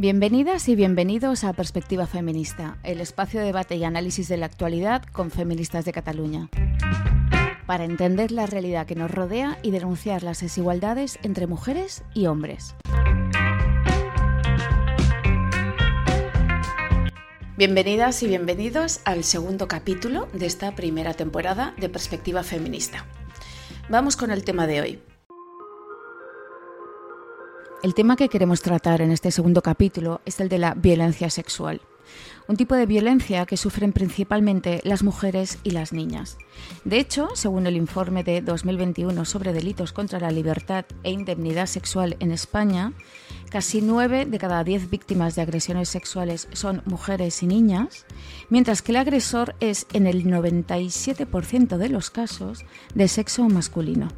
Bienvenidas y bienvenidos a Perspectiva Feminista, el espacio de debate y análisis de la actualidad con feministas de Cataluña. Para entender la realidad que nos rodea y denunciar las desigualdades entre mujeres y hombres. Bienvenidas y bienvenidos al segundo capítulo de esta primera temporada de Perspectiva Feminista. Vamos con el tema de hoy. El tema que queremos tratar en este segundo capítulo es el de la violencia sexual, un tipo de violencia que sufren principalmente las mujeres y las niñas. De hecho, según el informe de 2021 sobre delitos contra la libertad e indemnidad sexual en España, casi 9 de cada 10 víctimas de agresiones sexuales son mujeres y niñas, mientras que el agresor es en el 97% de los casos de sexo masculino.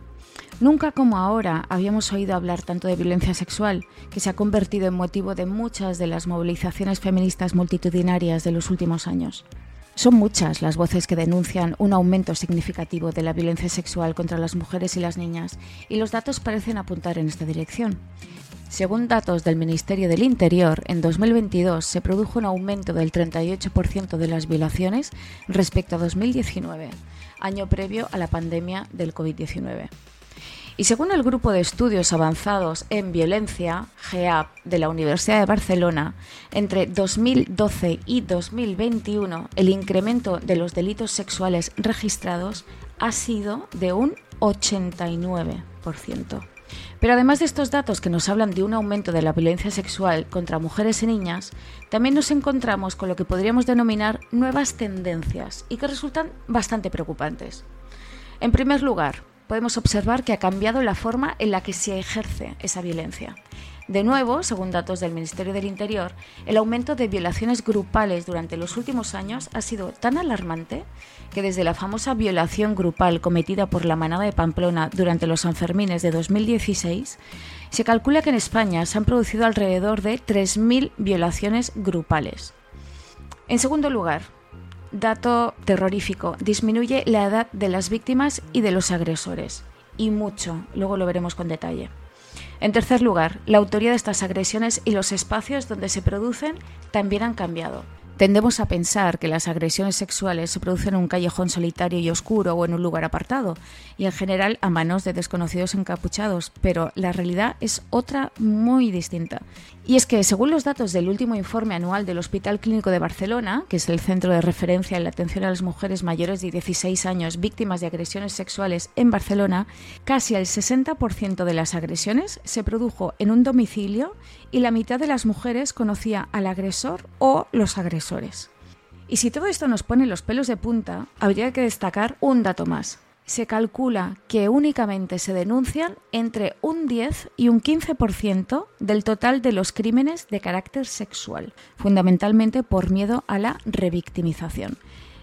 Nunca como ahora habíamos oído hablar tanto de violencia sexual, que se ha convertido en motivo de muchas de las movilizaciones feministas multitudinarias de los últimos años. Son muchas las voces que denuncian un aumento significativo de la violencia sexual contra las mujeres y las niñas, y los datos parecen apuntar en esta dirección. Según datos del Ministerio del Interior, en 2022 se produjo un aumento del 38% de las violaciones respecto a 2019, año previo a la pandemia del COVID-19. Y según el Grupo de Estudios Avanzados en Violencia, GEAP, de la Universidad de Barcelona, entre 2012 y 2021 el incremento de los delitos sexuales registrados ha sido de un 89%. Pero además de estos datos que nos hablan de un aumento de la violencia sexual contra mujeres y niñas, también nos encontramos con lo que podríamos denominar nuevas tendencias y que resultan bastante preocupantes. En primer lugar, podemos observar que ha cambiado la forma en la que se ejerce esa violencia. De nuevo, según datos del Ministerio del Interior, el aumento de violaciones grupales durante los últimos años ha sido tan alarmante que desde la famosa violación grupal cometida por la manada de Pamplona durante los Sanfermines de 2016, se calcula que en España se han producido alrededor de 3.000 violaciones grupales. En segundo lugar, dato terrorífico, disminuye la edad de las víctimas y de los agresores. Y mucho, luego lo veremos con detalle. En tercer lugar, la autoría de estas agresiones y los espacios donde se producen también han cambiado. Tendemos a pensar que las agresiones sexuales se producen en un callejón solitario y oscuro o en un lugar apartado, y en general a manos de desconocidos encapuchados, pero la realidad es otra muy distinta. Y es que, según los datos del último informe anual del Hospital Clínico de Barcelona, que es el centro de referencia en la atención a las mujeres mayores de 16 años víctimas de agresiones sexuales en Barcelona, casi el 60% de las agresiones se produjo en un domicilio y la mitad de las mujeres conocía al agresor o los agresores. Y si todo esto nos pone los pelos de punta, habría que destacar un dato más. Se calcula que únicamente se denuncian entre un 10 y un 15% del total de los crímenes de carácter sexual, fundamentalmente por miedo a la revictimización.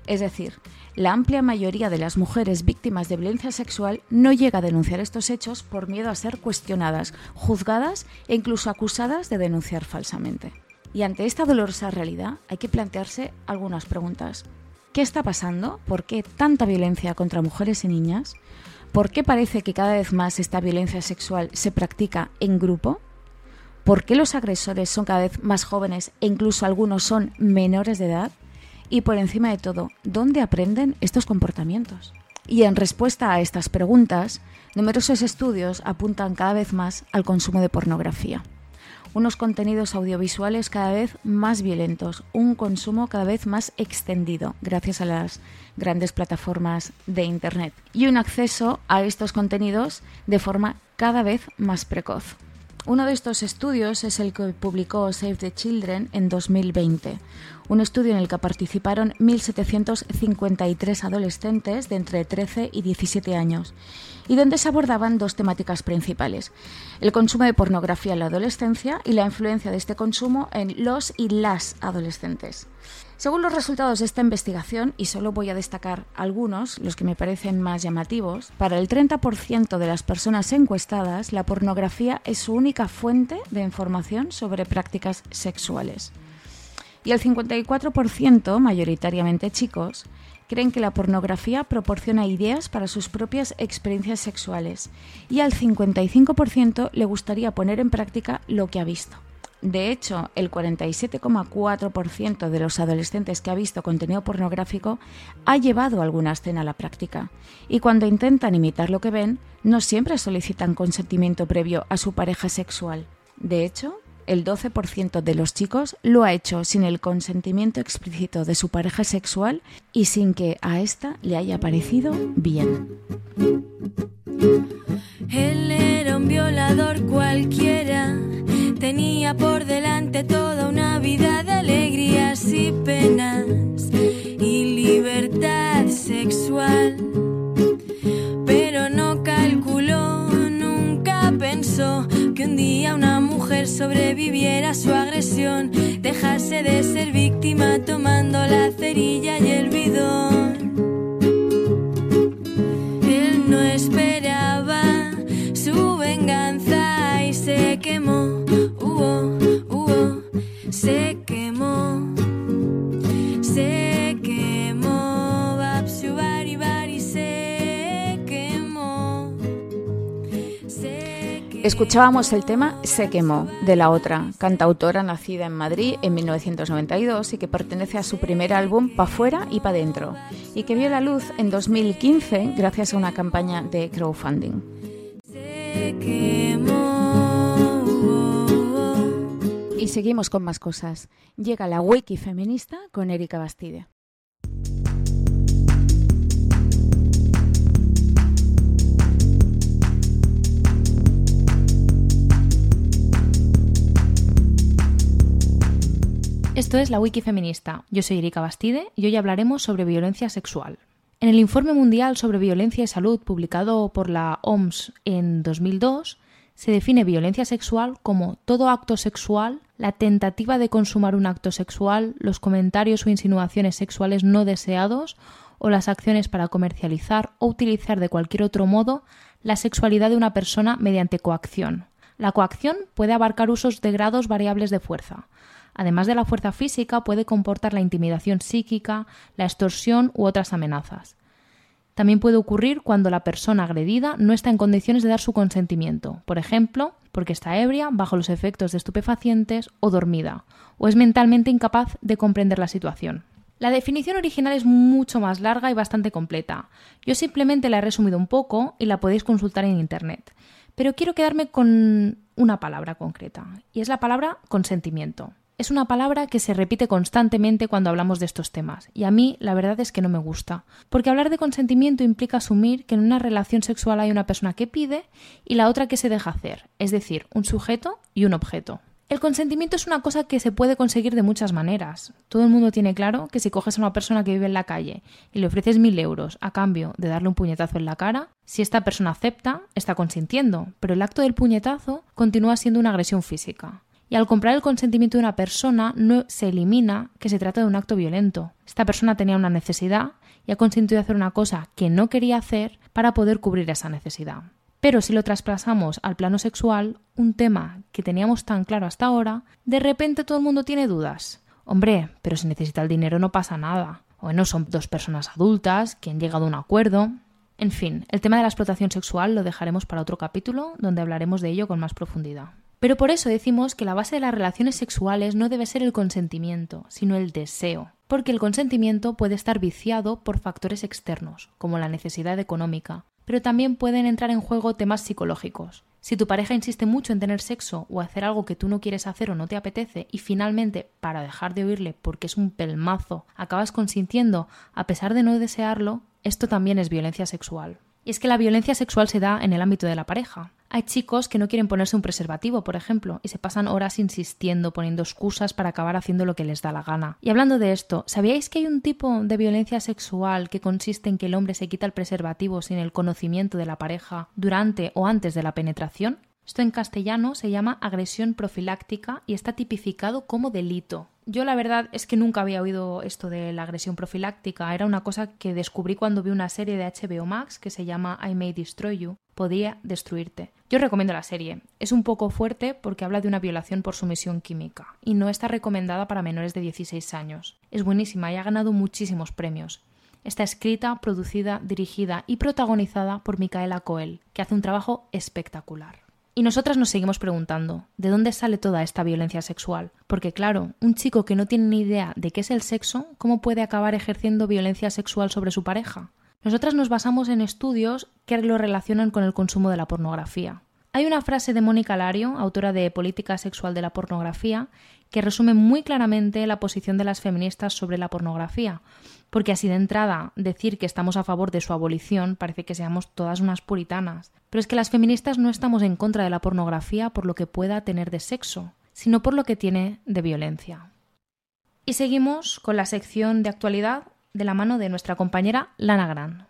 Es decir, la amplia mayoría de las mujeres víctimas de violencia sexual no llega a denunciar estos hechos por miedo a ser cuestionadas, juzgadas e incluso acusadas de denunciar falsamente. Y ante esta dolorosa realidad hay que plantearse algunas preguntas. ¿Qué está pasando? ¿Por qué tanta violencia contra mujeres y niñas? ¿Por qué parece que cada vez más esta violencia sexual se practica en grupo? ¿Por qué los agresores son cada vez más jóvenes e incluso algunos son menores de edad? Y por encima de todo, ¿dónde aprenden estos comportamientos? Y en respuesta a estas preguntas, numerosos estudios apuntan cada vez más al consumo de pornografía. Unos contenidos audiovisuales cada vez más violentos, un consumo cada vez más extendido gracias a las grandes plataformas de Internet y un acceso a estos contenidos de forma cada vez más precoz. Uno de estos estudios es el que publicó Save the Children en 2020, un estudio en el que participaron 1.753 adolescentes de entre 13 y 17 años, y donde se abordaban dos temáticas principales, el consumo de pornografía en la adolescencia y la influencia de este consumo en los y las adolescentes. Según los resultados de esta investigación, y solo voy a destacar algunos, los que me parecen más llamativos, para el 30% de las personas encuestadas, la pornografía es su única fuente de información sobre prácticas sexuales. Y el 54%, mayoritariamente chicos, creen que la pornografía proporciona ideas para sus propias experiencias sexuales y al 55% le gustaría poner en práctica lo que ha visto. De hecho, el 47,4% de los adolescentes que ha visto contenido pornográfico ha llevado alguna escena a la práctica. Y cuando intentan imitar lo que ven, no siempre solicitan consentimiento previo a su pareja sexual. De hecho, el 12% de los chicos lo ha hecho sin el consentimiento explícito de su pareja sexual y sin que a ésta le haya parecido bien. Él era un violador cualquiera, tenía por delante toda una vida de alegrías y penas y libertad sexual. Pero no calculó, nunca pensó que un día una mujer sobreviviera a su agresión, dejase de ser víctima tomando la cerilla y el bidón. Escuchábamos el tema Se quemó de la otra, cantautora nacida en Madrid en 1992 y que pertenece a su primer álbum Pa' fuera y Pa' dentro y que vio la luz en 2015 gracias a una campaña de crowdfunding. Se quemó. Y seguimos con más cosas. Llega la Wiki feminista con Erika Bastide. Esto es la Wiki Feminista. Yo soy Erika Bastide y hoy hablaremos sobre violencia sexual. En el Informe Mundial sobre Violencia y Salud publicado por la OMS en 2002, se define violencia sexual como todo acto sexual, la tentativa de consumar un acto sexual, los comentarios o insinuaciones sexuales no deseados o las acciones para comercializar o utilizar de cualquier otro modo la sexualidad de una persona mediante coacción. La coacción puede abarcar usos de grados variables de fuerza. Además de la fuerza física, puede comportar la intimidación psíquica, la extorsión u otras amenazas. También puede ocurrir cuando la persona agredida no está en condiciones de dar su consentimiento, por ejemplo, porque está ebria, bajo los efectos de estupefacientes o dormida, o es mentalmente incapaz de comprender la situación. La definición original es mucho más larga y bastante completa. Yo simplemente la he resumido un poco y la podéis consultar en Internet. Pero quiero quedarme con una palabra concreta, y es la palabra consentimiento. Es una palabra que se repite constantemente cuando hablamos de estos temas, y a mí la verdad es que no me gusta, porque hablar de consentimiento implica asumir que en una relación sexual hay una persona que pide y la otra que se deja hacer, es decir, un sujeto y un objeto. El consentimiento es una cosa que se puede conseguir de muchas maneras. Todo el mundo tiene claro que si coges a una persona que vive en la calle y le ofreces mil euros a cambio de darle un puñetazo en la cara, si esta persona acepta, está consintiendo, pero el acto del puñetazo continúa siendo una agresión física. Y al comprar el consentimiento de una persona no se elimina que se trata de un acto violento. Esta persona tenía una necesidad y ha consentido hacer una cosa que no quería hacer para poder cubrir esa necesidad. Pero si lo trasplazamos al plano sexual, un tema que teníamos tan claro hasta ahora, de repente todo el mundo tiene dudas. Hombre, pero si necesita el dinero no pasa nada. Bueno, son dos personas adultas que han llegado a un acuerdo. En fin, el tema de la explotación sexual lo dejaremos para otro capítulo donde hablaremos de ello con más profundidad. Pero por eso decimos que la base de las relaciones sexuales no debe ser el consentimiento, sino el deseo, porque el consentimiento puede estar viciado por factores externos, como la necesidad económica, pero también pueden entrar en juego temas psicológicos. Si tu pareja insiste mucho en tener sexo o hacer algo que tú no quieres hacer o no te apetece y finalmente, para dejar de oírle porque es un pelmazo, acabas consintiendo a pesar de no desearlo, esto también es violencia sexual. Y es que la violencia sexual se da en el ámbito de la pareja. Hay chicos que no quieren ponerse un preservativo, por ejemplo, y se pasan horas insistiendo, poniendo excusas para acabar haciendo lo que les da la gana. Y hablando de esto, ¿sabíais que hay un tipo de violencia sexual que consiste en que el hombre se quita el preservativo sin el conocimiento de la pareja durante o antes de la penetración? Esto en castellano se llama agresión profiláctica y está tipificado como delito. Yo la verdad es que nunca había oído esto de la agresión profiláctica. Era una cosa que descubrí cuando vi una serie de HBO Max que se llama I May Destroy You. Podía destruirte. Yo recomiendo la serie. Es un poco fuerte porque habla de una violación por sumisión química y no está recomendada para menores de 16 años. Es buenísima y ha ganado muchísimos premios. Está escrita, producida, dirigida y protagonizada por Micaela Coel, que hace un trabajo espectacular. Y nosotras nos seguimos preguntando, ¿de dónde sale toda esta violencia sexual? Porque claro, un chico que no tiene ni idea de qué es el sexo, ¿cómo puede acabar ejerciendo violencia sexual sobre su pareja? Nosotras nos basamos en estudios que lo relacionan con el consumo de la pornografía. Hay una frase de Mónica Lario, autora de Política Sexual de la Pornografía, que resume muy claramente la posición de las feministas sobre la pornografía, porque así de entrada decir que estamos a favor de su abolición parece que seamos todas unas puritanas. Pero es que las feministas no estamos en contra de la pornografía por lo que pueda tener de sexo, sino por lo que tiene de violencia. Y seguimos con la sección de actualidad de la mano de nuestra compañera Lana Gran.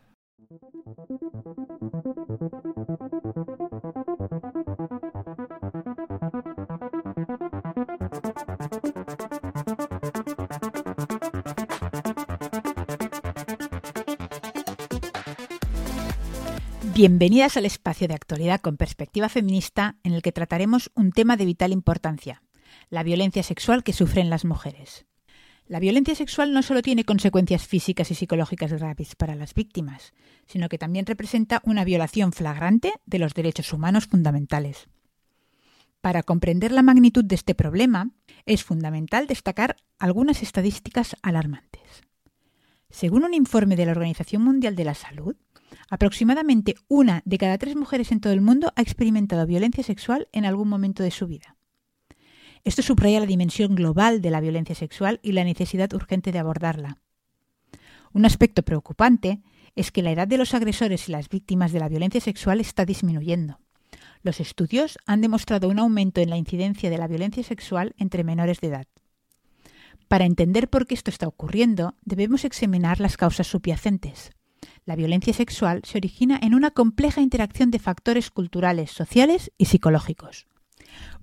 Bienvenidas al espacio de actualidad con perspectiva feminista en el que trataremos un tema de vital importancia, la violencia sexual que sufren las mujeres. La violencia sexual no solo tiene consecuencias físicas y psicológicas graves para las víctimas, sino que también representa una violación flagrante de los derechos humanos fundamentales. Para comprender la magnitud de este problema, es fundamental destacar algunas estadísticas alarmantes. Según un informe de la Organización Mundial de la Salud, Aproximadamente una de cada tres mujeres en todo el mundo ha experimentado violencia sexual en algún momento de su vida. Esto subraya la dimensión global de la violencia sexual y la necesidad urgente de abordarla. Un aspecto preocupante es que la edad de los agresores y las víctimas de la violencia sexual está disminuyendo. Los estudios han demostrado un aumento en la incidencia de la violencia sexual entre menores de edad. Para entender por qué esto está ocurriendo, debemos examinar las causas subyacentes. La violencia sexual se origina en una compleja interacción de factores culturales, sociales y psicológicos.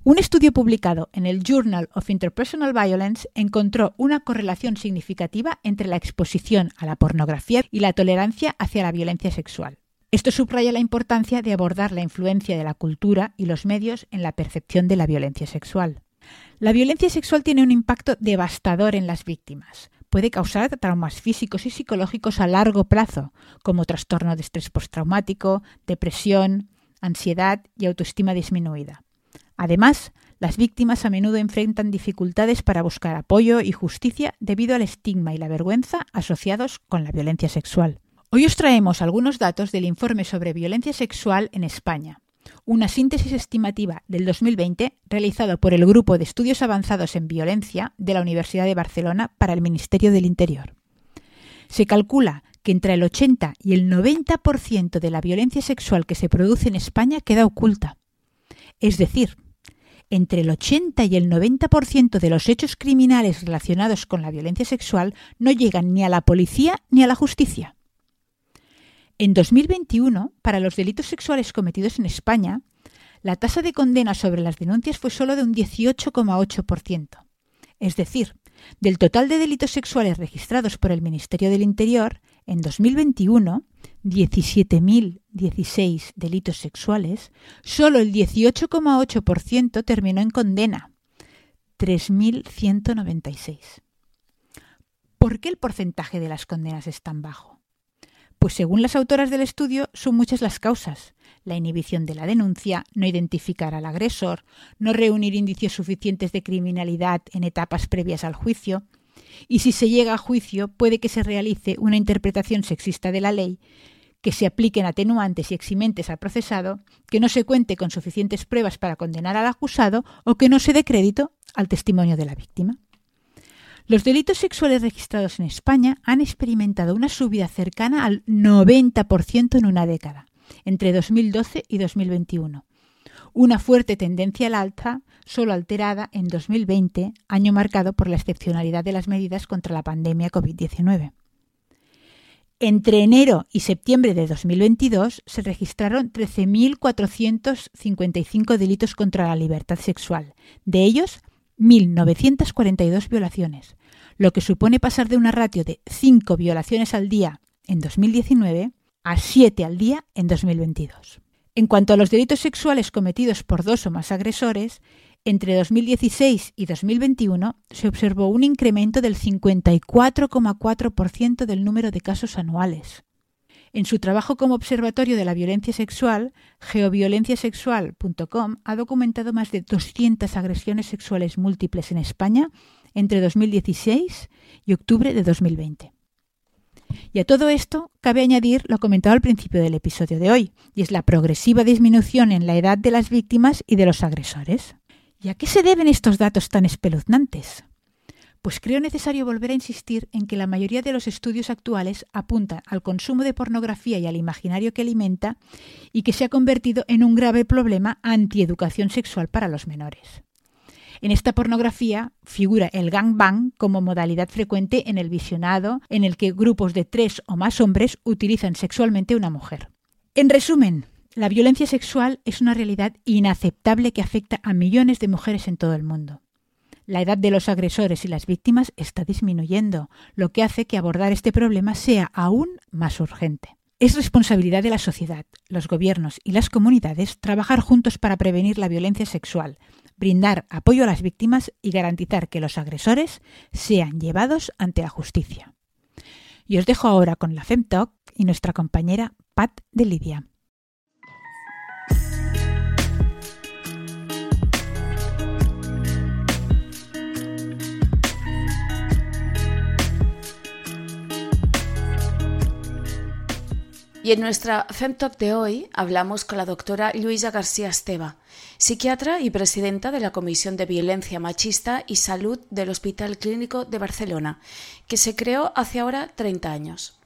Un estudio publicado en el Journal of Interpersonal Violence encontró una correlación significativa entre la exposición a la pornografía y la tolerancia hacia la violencia sexual. Esto subraya la importancia de abordar la influencia de la cultura y los medios en la percepción de la violencia sexual. La violencia sexual tiene un impacto devastador en las víctimas puede causar traumas físicos y psicológicos a largo plazo, como trastorno de estrés postraumático, depresión, ansiedad y autoestima disminuida. Además, las víctimas a menudo enfrentan dificultades para buscar apoyo y justicia debido al estigma y la vergüenza asociados con la violencia sexual. Hoy os traemos algunos datos del informe sobre violencia sexual en España, una síntesis estimativa del 2020 realizado por el Grupo de Estudios Avanzados en Violencia de la Universidad de Barcelona para el Ministerio del Interior. Se calcula que entre el 80 y el 90% de la violencia sexual que se produce en España queda oculta. Es decir, entre el 80 y el 90% de los hechos criminales relacionados con la violencia sexual no llegan ni a la policía ni a la justicia. En 2021, para los delitos sexuales cometidos en España, la tasa de condena sobre las denuncias fue solo de un 18,8%. Es decir, del total de delitos sexuales registrados por el Ministerio del Interior, en 2021, 17.016 delitos sexuales, solo el 18,8% terminó en condena, 3.196. ¿Por qué el porcentaje de las condenas es tan bajo? Pues según las autoras del estudio, son muchas las causas. La inhibición de la denuncia, no identificar al agresor, no reunir indicios suficientes de criminalidad en etapas previas al juicio. Y si se llega a juicio, puede que se realice una interpretación sexista de la ley, que se apliquen atenuantes y eximentes al procesado, que no se cuente con suficientes pruebas para condenar al acusado o que no se dé crédito al testimonio de la víctima. Los delitos sexuales registrados en España han experimentado una subida cercana al 90% en una década, entre 2012 y 2021. Una fuerte tendencia al alza, solo alterada en 2020, año marcado por la excepcionalidad de las medidas contra la pandemia COVID-19. Entre enero y septiembre de 2022 se registraron 13.455 delitos contra la libertad sexual, de ellos 1.942 violaciones, lo que supone pasar de una ratio de 5 violaciones al día en 2019 a 7 al día en 2022. En cuanto a los delitos sexuales cometidos por dos o más agresores, entre 2016 y 2021 se observó un incremento del 54,4% del número de casos anuales. En su trabajo como observatorio de la violencia sexual, geoviolenciasexual.com ha documentado más de 200 agresiones sexuales múltiples en España entre 2016 y octubre de 2020. Y a todo esto cabe añadir lo comentado al principio del episodio de hoy, y es la progresiva disminución en la edad de las víctimas y de los agresores. ¿Y a qué se deben estos datos tan espeluznantes? Pues creo necesario volver a insistir en que la mayoría de los estudios actuales apuntan al consumo de pornografía y al imaginario que alimenta y que se ha convertido en un grave problema antieducación sexual para los menores. En esta pornografía figura el gangbang como modalidad frecuente en el visionado en el que grupos de tres o más hombres utilizan sexualmente a una mujer. En resumen, la violencia sexual es una realidad inaceptable que afecta a millones de mujeres en todo el mundo. La edad de los agresores y las víctimas está disminuyendo, lo que hace que abordar este problema sea aún más urgente. Es responsabilidad de la sociedad, los gobiernos y las comunidades trabajar juntos para prevenir la violencia sexual, brindar apoyo a las víctimas y garantizar que los agresores sean llevados ante la justicia. Y os dejo ahora con la FemTalk y nuestra compañera Pat de Lidia. Y en nuestra FemTalk de hoy hablamos con la doctora Luisa García Esteva, psiquiatra y presidenta de la Comisión de Violencia Machista y Salud del Hospital Clínico de Barcelona, que se creó hace ahora 30 años.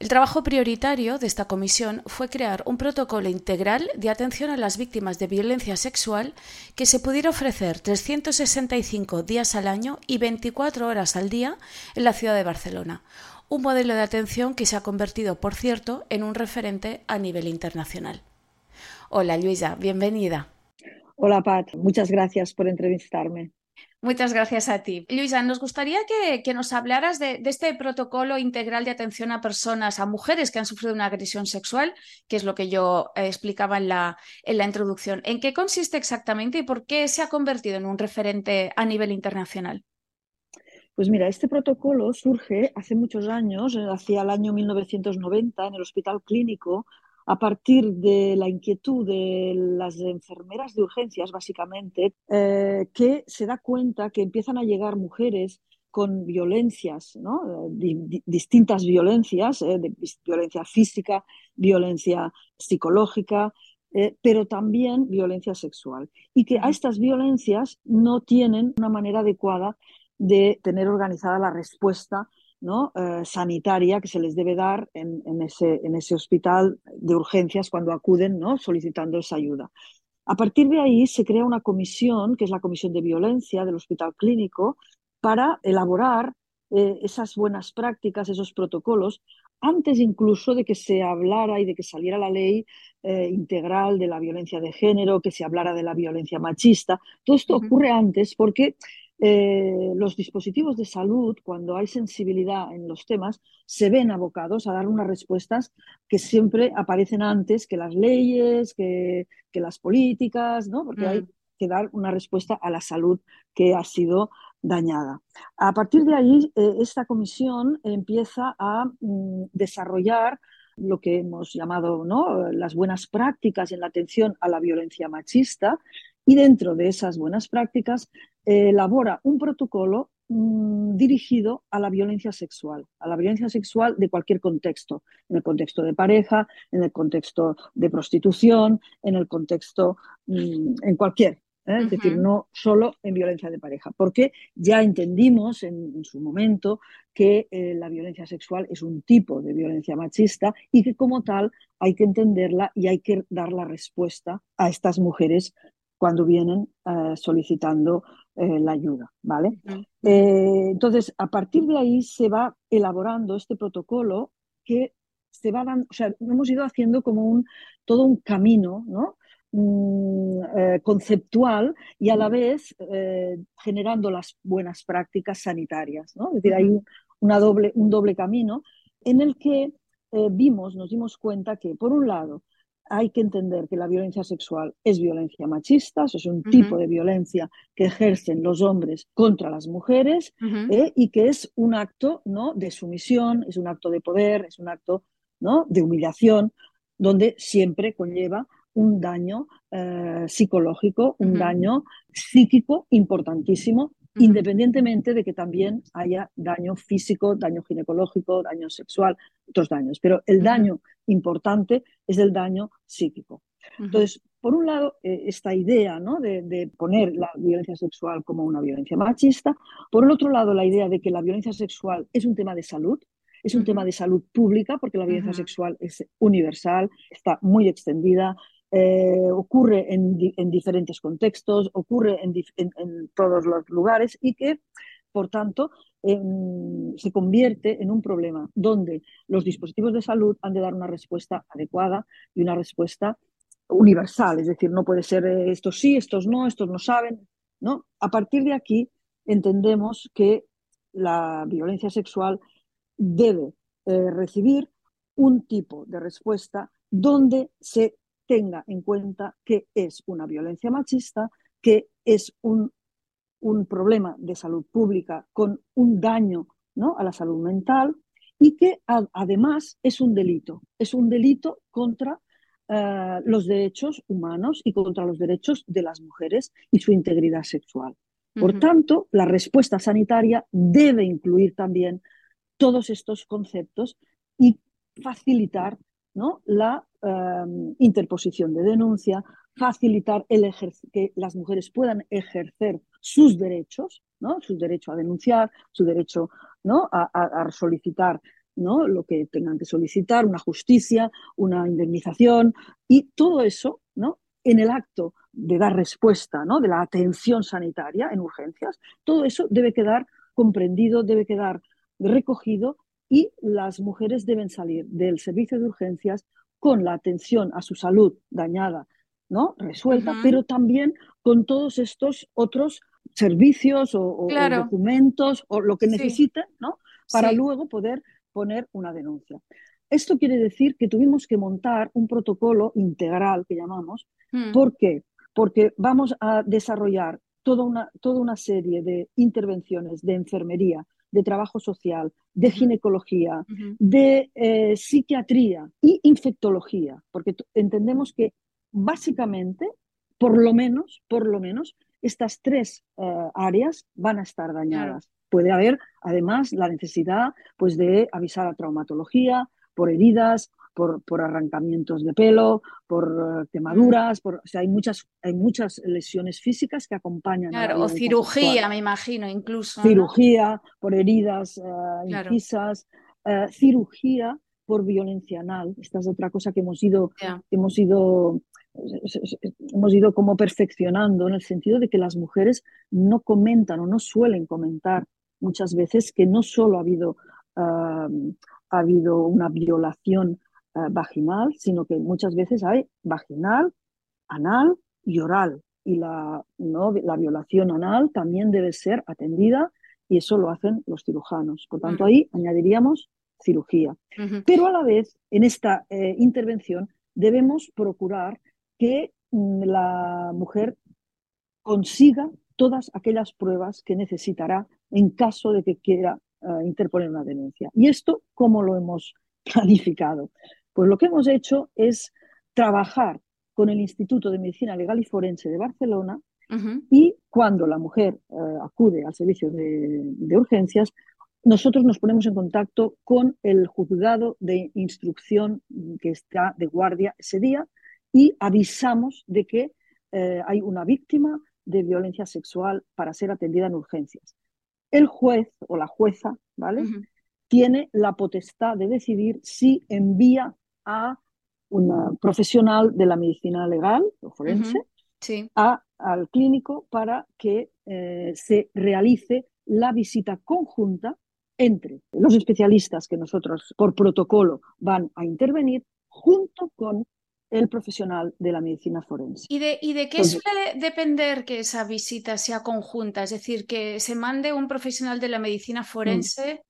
El trabajo prioritario de esta comisión fue crear un protocolo integral de atención a las víctimas de violencia sexual que se pudiera ofrecer 365 días al año y 24 horas al día en la ciudad de Barcelona, un modelo de atención que se ha convertido, por cierto, en un referente a nivel internacional. Hola Luisa, bienvenida. Hola Pat, muchas gracias por entrevistarme. Muchas gracias a ti. Luisa, nos gustaría que, nos hablaras de, este protocolo integral de atención a personas, a mujeres que han sufrido una agresión sexual, que es lo que yo eh, explicaba en la, en la introducción. ¿En qué consiste exactamente y por qué se ha convertido en un referente a nivel internacional? Pues mira, este protocolo surge hace muchos años, eh, hacia el año 1990, en el Hospital Clínico, a partir de la inquietud de las enfermeras de urgencias, básicamente, eh, que se da cuenta que empiezan a llegar mujeres con violencias, ¿no? distintas violencias, eh, violencia física, violencia psicológica, pero también violencia sexual. Y que a estas violencias no tienen una manera adecuada de tener organizada la respuesta ¿no? Eh, sanitaria que se les debe dar en, ese, en, ese, hospital de urgencias cuando acuden ¿no? solicitando esa ayuda. A partir de ahí se crea una comisión, que es la Comisión de Violencia del Hospital Clínico, para elaborar eh, esas buenas prácticas, esos protocolos, antes incluso de que se hablara y de que saliera la ley eh, integral de la violencia de género, que se hablara de la violencia machista. Todo esto ocurre antes porque eh, los dispositivos de salud, cuando hay sensibilidad en los temas, se ven abocados a dar unas respuestas que siempre aparecen antes que las leyes, que, las políticas, ¿no? porque hay mm. que dar una respuesta a la salud que ha sido dañada. A partir de ahí, eh, esta comisión empieza a mm, desarrollar lo que hemos llamado ¿no? las buenas prácticas en la atención a la violencia machista y dentro de esas buenas prácticas elabora un protocolo mm, dirigido a la violencia sexual, a la violencia sexual de cualquier contexto, en el contexto de pareja, en el contexto de prostitución, en el contexto, mm, en cualquier, ¿eh? es decir, no solo en violencia de pareja, porque ya entendimos en, su momento que eh, la violencia sexual es un tipo de violencia machista y que como tal hay que entenderla y hay que dar la respuesta a estas mujeres cuando vienen eh, solicitando eh, la ayuda, ¿vale? Eh, entonces, a partir de ahí se va elaborando este protocolo que se va dando, o sea, hemos ido haciendo como un, todo un camino, ¿no? Mm, conceptual y a la vez generando las buenas prácticas sanitarias, ¿no? Es decir, hay un, una doble, un doble camino en el que vimos, nos dimos cuenta que, por un lado, hay que entender que la violencia sexual es violencia machista, es un tipo de violencia que ejercen los hombres contra las mujeres eh, y que es un acto ¿no? de sumisión, es un acto de poder, es un acto ¿no? de humillación, donde siempre conlleva un daño eh, psicológico, un daño psíquico importantísimo, independientemente de que también haya daño físico, daño ginecológico, daño sexual, otros daños. Pero el daño importante es el daño psíquico. Entonces, por un lado, eh, esta idea ¿no? de, poner la violencia sexual como una violencia machista. Por el otro lado, la idea de que la violencia sexual es un tema de salud, es un tema de salud pública, porque la violencia sexual es universal, está muy extendida, eh, ocurre en, diferentes contextos, ocurre en, todos los lugares y que, por tanto, se convierte en un problema donde los dispositivos de salud han de dar una respuesta adecuada y una respuesta universal, es decir, no puede ser eh, estos sí, estos no, estos no saben, ¿no? A partir de aquí entendemos que la violencia sexual debe eh, recibir un tipo de respuesta donde se tenga en cuenta que es una violencia machista, que es un, un problema de salud pública con un daño ¿no? a la salud mental y que además es un delito, es un delito contra eh, los derechos humanos y contra los derechos de las mujeres y su integridad sexual. Por tanto, la respuesta sanitaria debe incluir también todos estos conceptos y facilitar ¿no? la em, interposición de denuncia, facilitar el que las mujeres puedan ejercer sus derechos, ¿no? su derecho a denunciar, su derecho ¿no? a solicitar ¿no? lo que tengan que solicitar, una justicia, una indemnización y todo eso ¿no? en el acto de dar respuesta, ¿no? de la atención sanitaria en urgencias, todo eso debe quedar comprendido, debe quedar recogido y las mujeres deben salir del servicio de urgencias con la atención a su salud dañada, ¿no? resuelta, pero también con todos estos otros servicios o, documentos o lo que necesiten, ¿no? Para luego poder poner una denuncia. Esto quiere decir que tuvimos que montar un protocolo integral que llamamos. Hmm. ¿Por qué? Porque vamos a desarrollar toda una, toda una serie de intervenciones de enfermería, de trabajo social, de ginecología, de eh, psiquiatría y infectología, porque entendemos que básicamente, por lo menos, por lo menos, estas tres eh, áreas van a estar dañadas. Puede haber además la necesidad pues, de avisar a traumatología por heridas, por, por arrancamientos de pelo, por eh, quemaduras, por, o sea, hay muchas, hay muchas lesiones físicas que acompañan. Claro, o cirugía, me imagino, incluso. Cirugía por heridas uh, cirugía por violencia anal. Esta es otra cosa que hemos ido, hemos ido hemos ido como perfeccionando en el sentido de que las mujeres no comentan o no suelen comentar muchas veces que no solo ha habido, ha habido una violación ah, vaginal, sino que muchas veces hay vaginal, anal y oral. Y la, ¿no? la violación anal también debe ser atendida y eso lo hacen los cirujanos. Por tanto, ahí añadiríamos cirugía. Pero a la vez, en esta eh, intervención, debemos procurar que mm, la mujer consiga todas aquellas pruebas que necesitará en caso de que quiera eh, interponer una denuncia. ¿Y esto cómo lo hemos planificado? Pues lo que hemos hecho es trabajar con el Instituto de Medicina Legal y Forense de Barcelona y cuando la mujer eh, acude al servicio de, urgencias, nosotros nos ponemos en contacto con el juzgado de instrucción que está de guardia ese día y avisamos de que eh, hay una víctima de violencia sexual para ser atendida en urgencias. El juez o la jueza, ¿vale? Tiene la potestad de decidir si envía a una profesional de la medicina legal o forense a, al clínico para que eh, se realice la visita conjunta entre los especialistas que nosotros por protocolo van a intervenir junto con el profesional de la medicina forense. ¿Y de, y de qué suele depender que esa visita sea conjunta? Es decir, que se mande un profesional de la medicina mm. forense.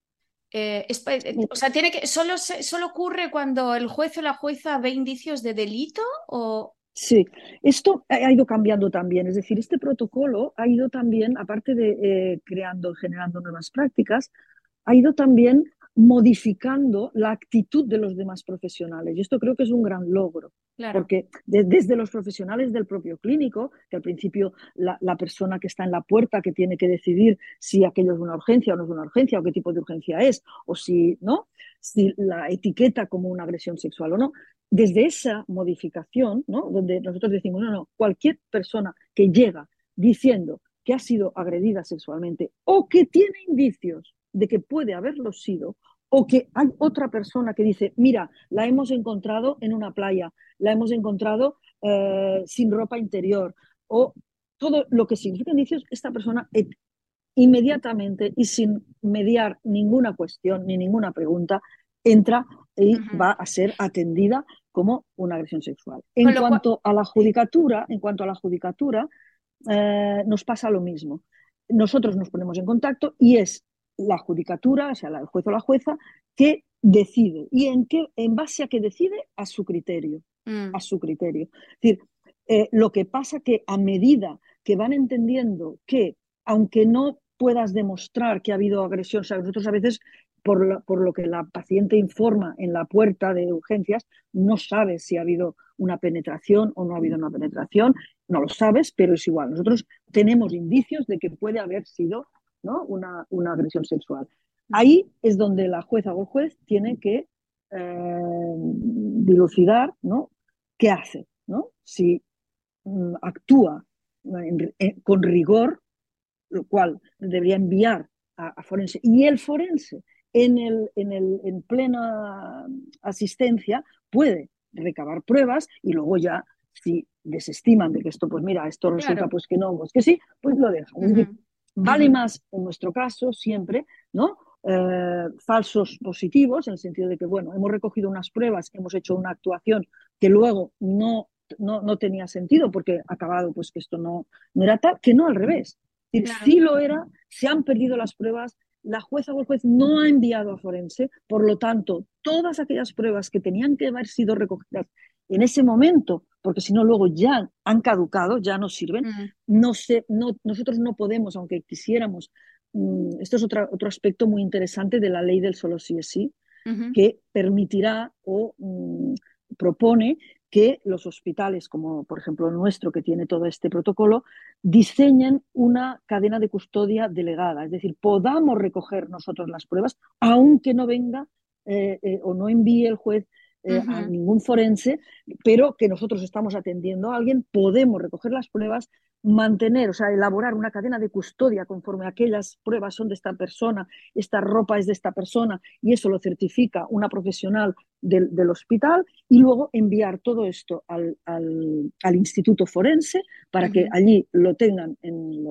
Eh, eh, o sea, tiene que solo, solo ocurre cuando el juez o la jueza ve indicios de delito o Sí, esto ha ido cambiando también, es decir, este protocolo ha ido también, aparte de eh, creando, generando nuevas prácticas, ha ido también modificando la actitud de los demás profesionales. Y esto creo que es un gran logro, porque desde los profesionales del propio clínico, que al principio la, persona que está en la puerta que tiene que decidir si aquello es una urgencia o no es una urgencia, o qué tipo de urgencia es, o si, ¿no? si la etiqueta como una agresión sexual o no, desde esa modificación, ¿no? donde nosotros decimos, no, no, cualquier persona que llega diciendo que ha sido agredida sexualmente o que tiene indicios de que puede haberlo sido, o que hay otra persona que dice, mira, la hemos encontrado en una playa, la hemos encontrado eh, sin ropa interior, o todo lo que significa indicios, esta persona inmediatamente y sin mediar ninguna cuestión ni ninguna pregunta, entra y va a ser atendida como una agresión sexual. En cuanto a la judicatura, en cuanto a la judicatura, eh, nos pasa lo mismo. Nosotros nos ponemos en contacto y es la judicatura, o sea, el juez o la jueza, que decide. ¿Y en, qué, en base a qué decide? A su criterio. Mm. A su criterio. Es decir, eh, lo que pasa que a medida que van entendiendo que, aunque no puedas demostrar que ha habido agresión, o sea, nosotros a veces, por por lo que la paciente informa en la puerta de urgencias, no sabes si ha habido una penetración o no ha habido una penetración, no lo sabes, pero es igual. Nosotros tenemos indicios de que puede haber sido una, una agresión sexual. Ahí es donde la jueza o el juez tiene que eh, dilucidar ¿no? qué hace, ¿no? si mm, actúa con rigor, lo cual debería enviar a, forense, y el forense en, el, en, el, en plena asistencia puede recabar pruebas y luego ya si desestiman de que esto, pues mira, esto resulta pues que no, pues que sí, pues lo dejan. Vale más, en nuestro caso, siempre, ¿no? Eh, falsos positivos, en el sentido de que, bueno, hemos recogido unas pruebas, hemos hecho una actuación que luego no, no, tenía sentido porque acabado pues que esto no, no era tal, que no al revés. Si lo era, se han perdido las pruebas, la jueza o el juez no ha enviado a forense, por lo tanto, todas aquellas pruebas que tenían que haber sido recogidas en ese momento, porque si no luego ya han caducado, ya no sirven, mm. no sé, no, nosotros no podemos, aunque quisiéramos, mm, esto es otro aspecto muy interesante de la ley del solo sí es sí, que permitirá o mm, propone que los hospitales, como por ejemplo el nuestro, que tiene todo este protocolo, diseñen una cadena de custodia delegada, es decir, podamos recoger nosotros las pruebas, aunque no venga eh, eh, o no envíe el juez eh, a ningún forense, pero que nosotros estamos atendiendo a alguien, podemos recoger las pruebas, mantener, o sea, elaborar una cadena de custodia conforme aquellas pruebas son de esta persona, esta ropa es de esta persona, y eso lo certifica una profesional del, hospital, y luego enviar todo esto al, instituto forense para que allí lo tengan en,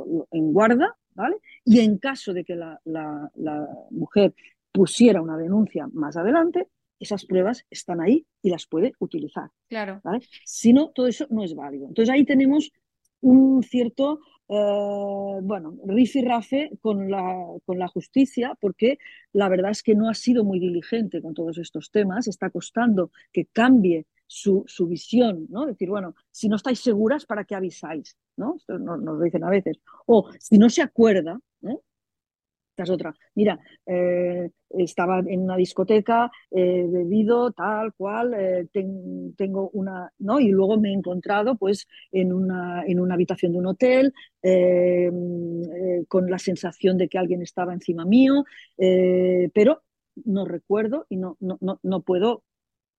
guarda, ¿vale? Y en caso de que la, la mujer pusiera una denuncia más adelante, esas pruebas están ahí y las puede utilizar. Claro. Si no, todo eso no es válido. Entonces ahí tenemos un cierto, eh, bueno, rifirrafe con la, con la justicia, porque la verdad es que no ha sido muy diligente con todos estos temas, está costando que cambie su, su visión, ¿no? Decir, bueno, si no estáis seguras, ¿para qué avisáis? ¿no? Esto nos, nos lo dicen a veces. O si no se acuerda, ¿eh? Esta es otra. Mira, eh, estaba en una discoteca, eh, bebido tal cual, eh, tengo una, ¿no? Y luego me he encontrado pues en una, en una habitación de un hotel con la sensación de que alguien estaba encima mío, pero no recuerdo y no, no, no, puedo,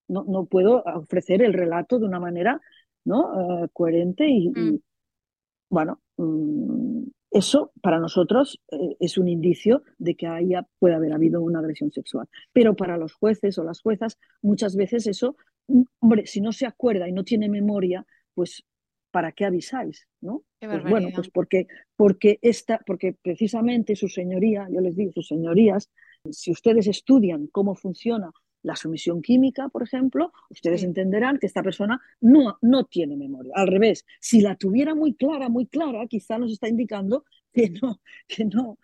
no, no, puedo ofrecer el relato de una manera ¿no? coherente y, mm. bueno, mm, eso para nosotros eh, es un indicio de que haya, puede haber habido una agresión sexual. Pero para los jueces o las juezas, muchas veces eso, mm, hombre, si no se acuerda y no tiene memoria, pues ¿para qué avisáis? ¿no? Pues bueno, pues porque, porque, esta, porque precisamente su señoría, yo les digo, sus señorías, si ustedes estudian cómo funciona la sumisión química, por ejemplo, ustedes entenderán que esta persona no, no tiene memoria. Al revés, si la tuviera muy clara, muy clara, quizá nos está indicando que no, que no,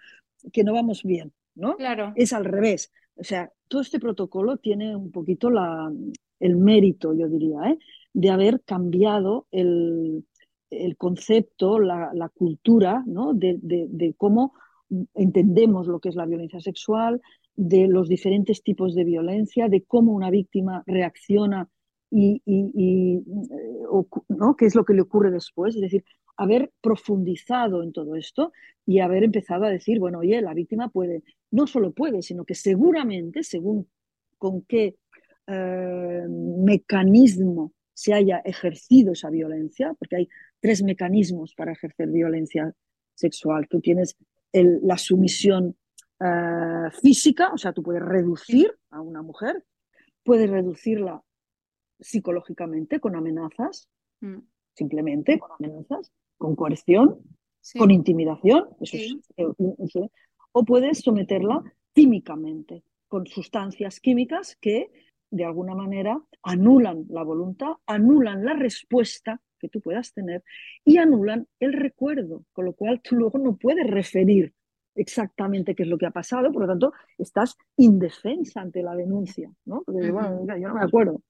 que no vamos bien, ¿no? Claro. Es al revés. O sea, todo este protocolo tiene un poquito la, el mérito, yo diría, ¿eh? de haber cambiado el, el concepto, la, la cultura, ¿no? de, de, de cómo entendemos lo que es la violencia sexual, de los diferentes tipos de violencia, de cómo una víctima reacciona y, ¿no? qué es lo que le ocurre después. Es decir, haber profundizado en todo esto y haber empezado a decir, bueno, oye, la víctima puede, no solo puede, sino que seguramente, según con qué eh, mecanismo se haya ejercido esa violencia, porque hay tres mecanismos para ejercer violencia sexual. Tú tienes la sumisión eh, física, o sea, tú puedes reducir a una mujer, puedes reducirla psicológicamente con amenazas, mm. simplemente con amenazas, con coerción, con intimidación, eh, o puedes someterla químicamente, con sustancias químicas que de alguna manera anulan la voluntad, anulan la respuesta que tú puedas tener y anulan el recuerdo, con lo cual tú luego no puedes referir exactamente qué es lo que ha pasado, por lo tanto, estás indefensa ante la denuncia, ¿no? Porque, bueno, yo no me acuerdo.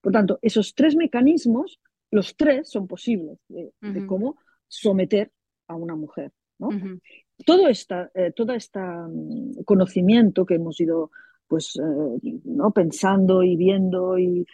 Por tanto, esos tres mecanismos, los tres son posibles de, cómo someter a una mujer, ¿no? Todo esta, eh, todo este conocimiento que hemos ido pues, eh, ¿no? pensando y viendo y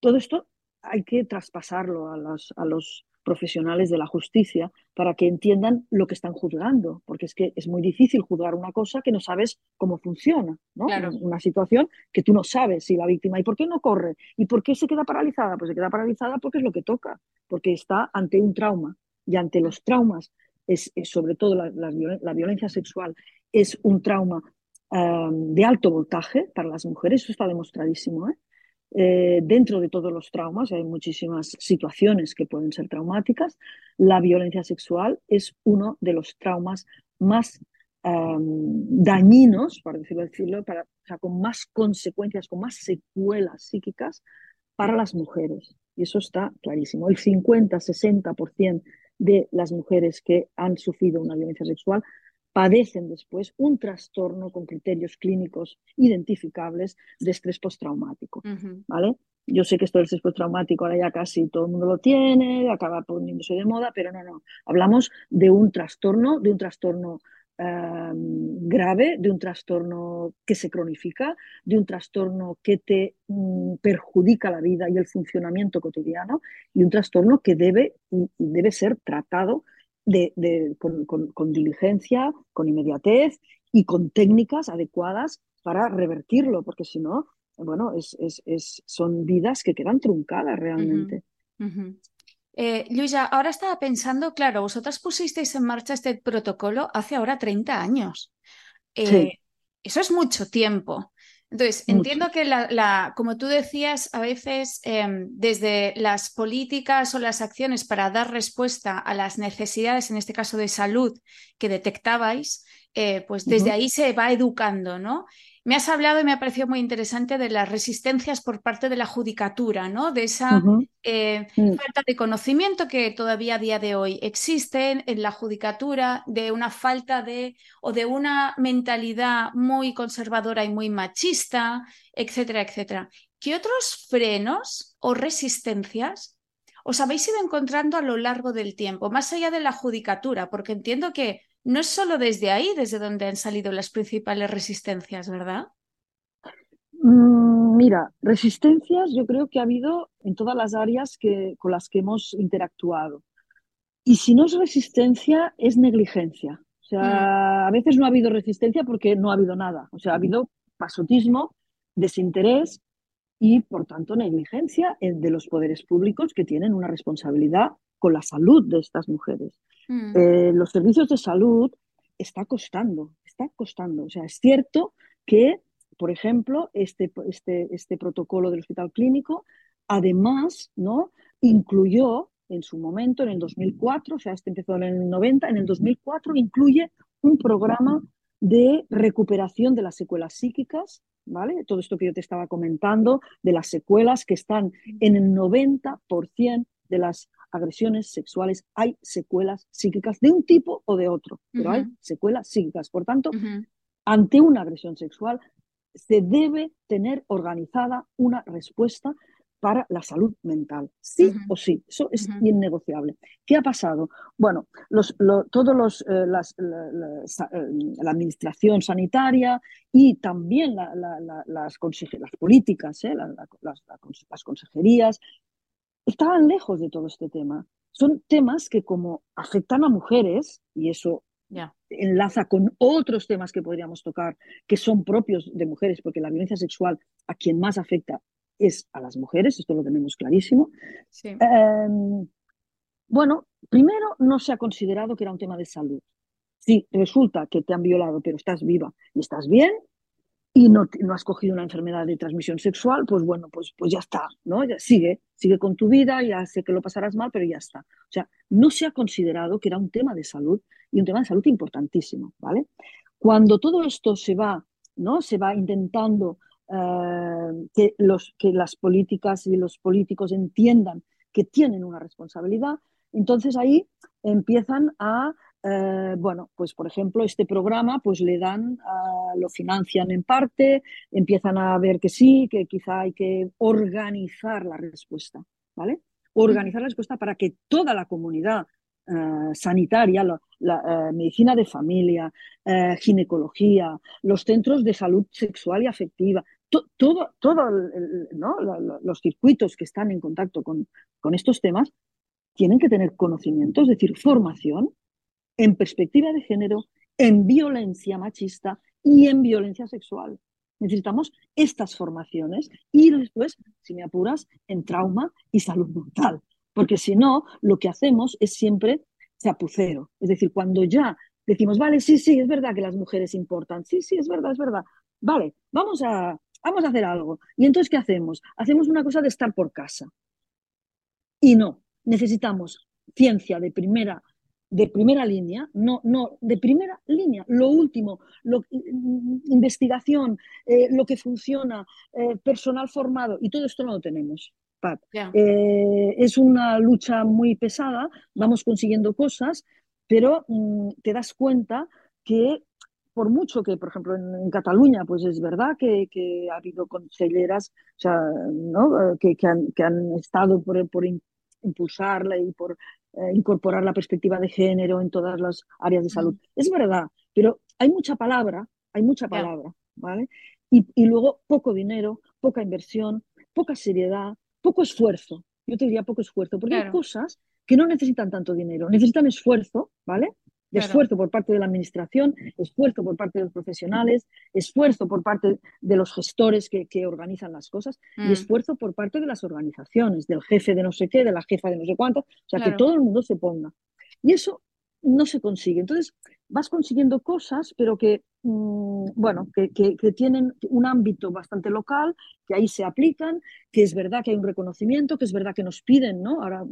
todo esto hay que traspasarlo a, las, a los profesionales de la justicia para que entiendan lo que están juzgando, porque es que es muy difícil juzgar una cosa que no sabes cómo funciona, ¿no? Una situación que tú no sabes si la víctima, ¿y por qué no corre? ¿Y por qué se queda paralizada? Pues se queda paralizada porque es lo que toca, porque está ante un trauma y ante los traumas, es, sobre todo la, la, violencia sexual, es un trauma de alto voltaje para las mujeres, eso está demostradísimo. ¿eh? Eh, dentro de todos los traumas, hay muchísimas situaciones que pueden ser traumáticas, la violencia sexual es uno de los traumas más dañinos, por decirlo, decirlo para, o sea, con más consecuencias, con más secuelas psíquicas para las mujeres. Y eso está clarísimo. El 50-60% de las mujeres que han sufrido una violencia sexual padecen después un trastorno con criterios clínicos identificables de estrés postraumático. ¿vale? Yo sé que esto del estrés postraumático ahora ya casi todo el mundo lo tiene, acaba poniéndose de moda, pero no, no. Hablamos de un trastorno, de un trastorno em, grave, de un trastorno que se cronifica, de un trastorno que te mm, perjudica la vida y el funcionamiento cotidiano y un trastorno que debe, debe ser tratado de, con, diligencia, con inmediatez y con técnicas adecuadas para revertirlo, porque si no, bueno, es, es, son vidas que quedan truncadas realmente. Eh, Luisa, ahora estaba pensando, claro, vosotras pusisteis en marcha este protocolo hace ahora 30 años. Eh, eso es mucho tiempo. Entonces, entiendo que, la, como tú decías, a veces em, desde las políticas o las acciones para dar respuesta a las necesidades, en este caso de salud, que detectabais, eh, pues desde ahí se va educando, ¿no? Me has hablado y me ha parecido muy interesante de las resistencias por parte de la judicatura, ¿no? De esa eh, mm. falta de conocimiento que todavía a día de hoy existe en la judicatura, de una falta de o de una mentalidad muy conservadora y muy machista, etcétera, etcétera. ¿Qué otros frenos o resistencias os habéis ido encontrando a lo largo del tiempo, más allá de la judicatura? Porque entiendo que no es solo desde ahí desde donde han salido las principales resistencias, ¿verdad? Mm, mira, resistencias yo creo que ha habido en todas las áreas que, con las que hemos interactuado. Y si no es resistencia, es negligencia. O sea, mm. a veces no ha habido resistencia porque no ha habido nada. O sea, ha habido pasotismo, desinterés y, por tanto, negligencia de los poderes públicos que tienen una responsabilidad con la salud de estas mujeres. Mm. Eh, los servicios de salud está costando, está costando. O sea, es cierto que, por ejemplo, este, este, este protocolo del hospital clínico, además, ¿no? incluyó en su momento, en el 2004, o sea, este empezó en el 90, en el 2004 incluye un programa de recuperación de las secuelas psíquicas, ¿vale? Todo esto que yo te estaba comentando, de las secuelas que están en el 90% de las agresiones sexuales hay secuelas psíquicas de un tipo o de otro, pero hay secuelas psíquicas. Por tanto, ante una agresión sexual se debe tener organizada una respuesta para la salud mental. Sí o sí, eso es innegociable. ¿Qué ha pasado? Bueno, los, todos los, eh, las, la, eh, la, administración sanitaria y también las, las, políticas, eh, las, consejerías, estaban lejos de todo este tema. Son temas que como afectan a mujeres, y eso enlaza con otros temas que podríamos tocar, que son propios de mujeres, porque la violencia sexual a quien más afecta es a las mujeres, esto lo tenemos clarísimo. Em, bueno, primero no se ha considerado que era un tema de salud. Si resulta que te han violado, pero estás viva y estás bien, y no, no, has cogido una enfermedad de transmisión sexual, pues bueno, pues, pues ya está, ¿no? Sigue, sigue con tu vida, ya sé que lo pasarás mal, pero ya está. O sea, no se ha considerado que era un tema de salud y un tema de salud importantísimo, ¿vale? Cuando todo esto se va, ¿no? Se va intentando eh, que, los, que las políticas y los políticos entiendan que tienen una responsabilidad, entonces ahí empiezan a, eh, bueno, pues por ejemplo, este programa pues le dan, lo financian en parte, empiezan a ver que sí, que quizá hay que organizar la respuesta, ¿vale? Organizar la respuesta para que toda la comunidad eh, sanitaria, la, medicina de familia, ginecología, los centros de salud sexual y afectiva, todo, todo los circuitos que están en contacto con, con estos temas tienen que tener conocimiento, es decir, formación en perspectiva de género, en violencia machista y en violencia sexual. Necesitamos estas formaciones y después, si me apuras, en trauma y salud mental. Porque si no, lo que hacemos es siempre chapucero. Es decir, cuando ya decimos, vale, sí, sí, es verdad que las mujeres importan, sí, sí, es verdad, es verdad, vale, vamos a, vamos a hacer algo. Y entonces, ¿qué hacemos? Hacemos una cosa de estar por casa. Y no, necesitamos ciencia de primera, de primera línea, no, no, de primera línea, lo último, lo, investigación, eh, lo que funciona, eh, personal formado, y todo esto no lo tenemos. Pat. Eh, es una lucha muy pesada, vamos consiguiendo cosas, pero mm, te das cuenta que por mucho que, por ejemplo, en, Cataluña, pues es verdad que, ha habido conselleras o sea, ¿no? que, que, han, que, han, estado por, por impulsarla y por eh, incorporar la perspectiva de género en todas las áreas de salud. Es verdad, pero hay mucha palabra, hay mucha palabra, ¿vale? Y, y, luego poco dinero, poca inversión, poca seriedad, poco esfuerzo. Yo te diría poco esfuerzo, porque hay cosas que no necesitan tanto dinero, necesitan esfuerzo, ¿vale? Esfuerzo por parte de la administración, esfuerzo por parte de los profesionales, esfuerzo por parte de los gestores que, organizan las cosas y mm. esfuerzo por parte de las organizaciones, del jefe de no sé qué, de la jefa de no sé cuánto, o sea, que todo el mundo se ponga. Y eso no se consigue. Entonces, vas consiguiendo cosas, pero que, mm, bueno, que, tienen un ámbito bastante local, que ahí se aplican, que es verdad que hay un reconocimiento, que es verdad que nos piden, ¿no? Ahora,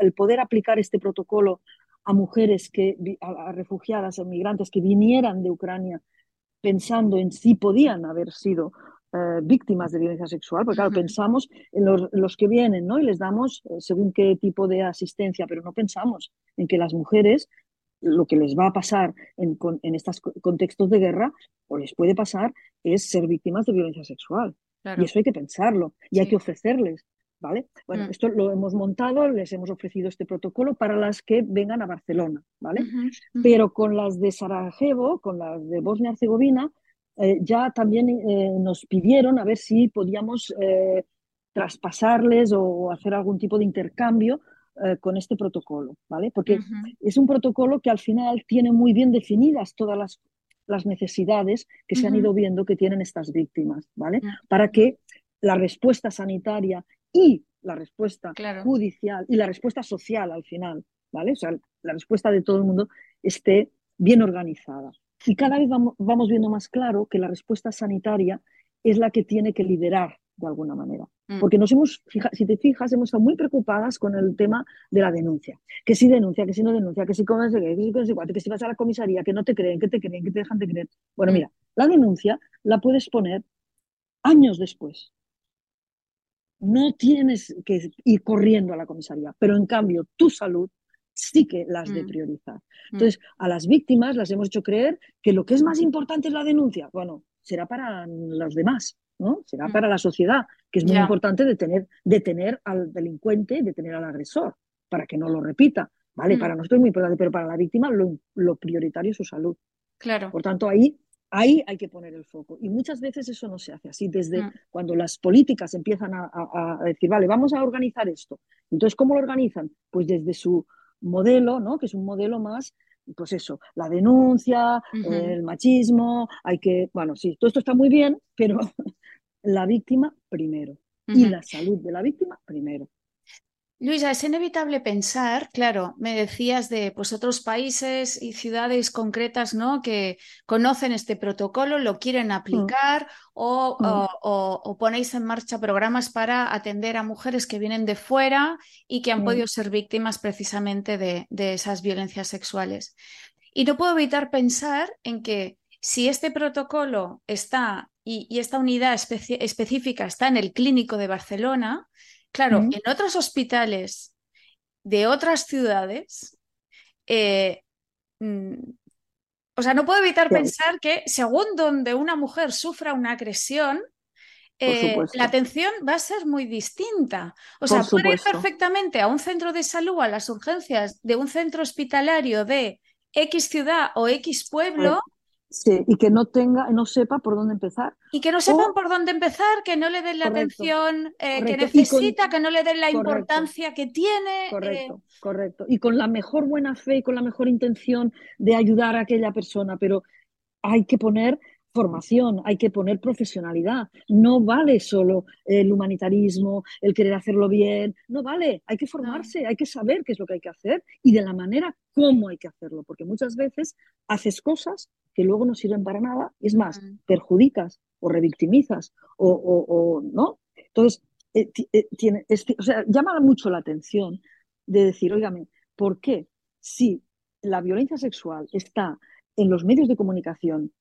el poder aplicar este protocolo a mujeres, que, a, refugiadas, a migrantes que vinieran de Ucrania pensando en si podían haber sido eh, víctimas de violencia sexual, porque claro, pensamos en los, que vienen ¿no? y les damos eh, según qué tipo de asistencia, pero no pensamos en que las mujeres lo que les va a pasar en, en estos contextos de guerra o les puede pasar es ser víctimas de violencia sexual. Y eso hay que pensarlo y hay que ofrecerles ¿vale? Bueno, mm. esto lo hemos montado, les hemos ofrecido este protocolo para las que vengan a Barcelona, ¿vale? Pero con las de Sarajevo, con las de Bosnia-Herzegovina, eh, ya también eh, nos pidieron a ver si podíamos eh, traspasarles o hacer algún tipo de intercambio con este protocolo, ¿vale? Porque es un protocolo que al final tiene muy bien definidas todas las, las necesidades que se han ido viendo que tienen estas víctimas, ¿vale? Para que la respuesta sanitaria y la respuesta judicial y la respuesta social al final, ¿vale? O sea, la respuesta de todo el mundo esté bien organizada. Y cada vez vamos, viendo más claro que la respuesta sanitaria es la que tiene que liderar de alguna manera. Mm. Porque nos hemos, si te fijas, hemos estado muy preocupadas con el tema de la denuncia. Que si denuncia, que si no denuncia, que si comes, que si, que si vas a la comisaría, que no te creen, que te creen, que te dejan de creer. Bueno, mm. mira, la denuncia la puedes poner años después no tienes que ir corriendo a la comisaría, pero en cambio tu salud sí que las de mm. priorizar. Mm. Entonces, a las víctimas las hemos hecho creer que lo que es más importante es la denuncia. Bueno, será para los demás, ¿no? Será Mm. para la sociedad, que es muy importante detener, detener al delincuente, detener al agresor, para que no lo repita. ¿Vale? Mm. Para nosotros es muy importante, pero para la víctima lo, lo prioritario es su salud. Claro. Por tanto, ahí, ahí hay que poner el foco. Y muchas veces eso no se hace así. Desde Mm. cuando las políticas empiezan a, a- a decir, vale, vamos a organizar esto. Entonces, ¿cómo lo organizan? Pues desde su modelo, ¿no? Que es un modelo más, pues eso, la denuncia, el machismo, hay que, bueno, sí, todo esto está muy bien, pero la víctima primero. Y la salud de la víctima primero. Luisa, es inevitable pensar, claro, me decías de pues otros países y ciudades concretas, ¿no? Que conocen este protocolo, lo quieren aplicar o, Mm. o- o- o ponéis en marcha programas para atender a mujeres que vienen de fuera y que han Mm. podido ser víctimas precisamente de, de esas violencias sexuales. Y no puedo evitar pensar en que si este protocolo está y, y esta unidad específica está en el Clínico de Barcelona, claro, en otros hospitales de otras ciudades, eh, mm, o sea, no puedo evitar Claro. pensar que según donde una mujer sufra una agresión, eh, la atención va a ser muy distinta. O sea, puede ir perfectamente a un centro de salud, a las urgencias de un centro hospitalario de X ciudad o X pueblo Sí, y que no tenga, no sepa por dónde empezar. y que no sepan o- por dónde empezar, que no le den la Correcto, atención eh, que con- necesita, que no le den la Correcto. importancia que tiene. eh, Correcto, correcto. Y con la mejor buena fe y con la mejor intención de ayudar a aquella persona, pero hay que poner formación, hay que poner profesionalidad. No vale solo el humanitarismo, el querer hacerlo bien, no vale, hay que formarse, hay que saber qué es lo que hay que hacer y de la manera cómo hay que hacerlo, porque muchas veces haces cosas que luego no sirven para nada y es más, perjudicas o revictimizas o, o- o- ¿no? Entonces, eh, eh, tiene, o sea, llama mucho la atención de decir, óigame, ¿por qué si la violencia sexual está en los medios de comunicación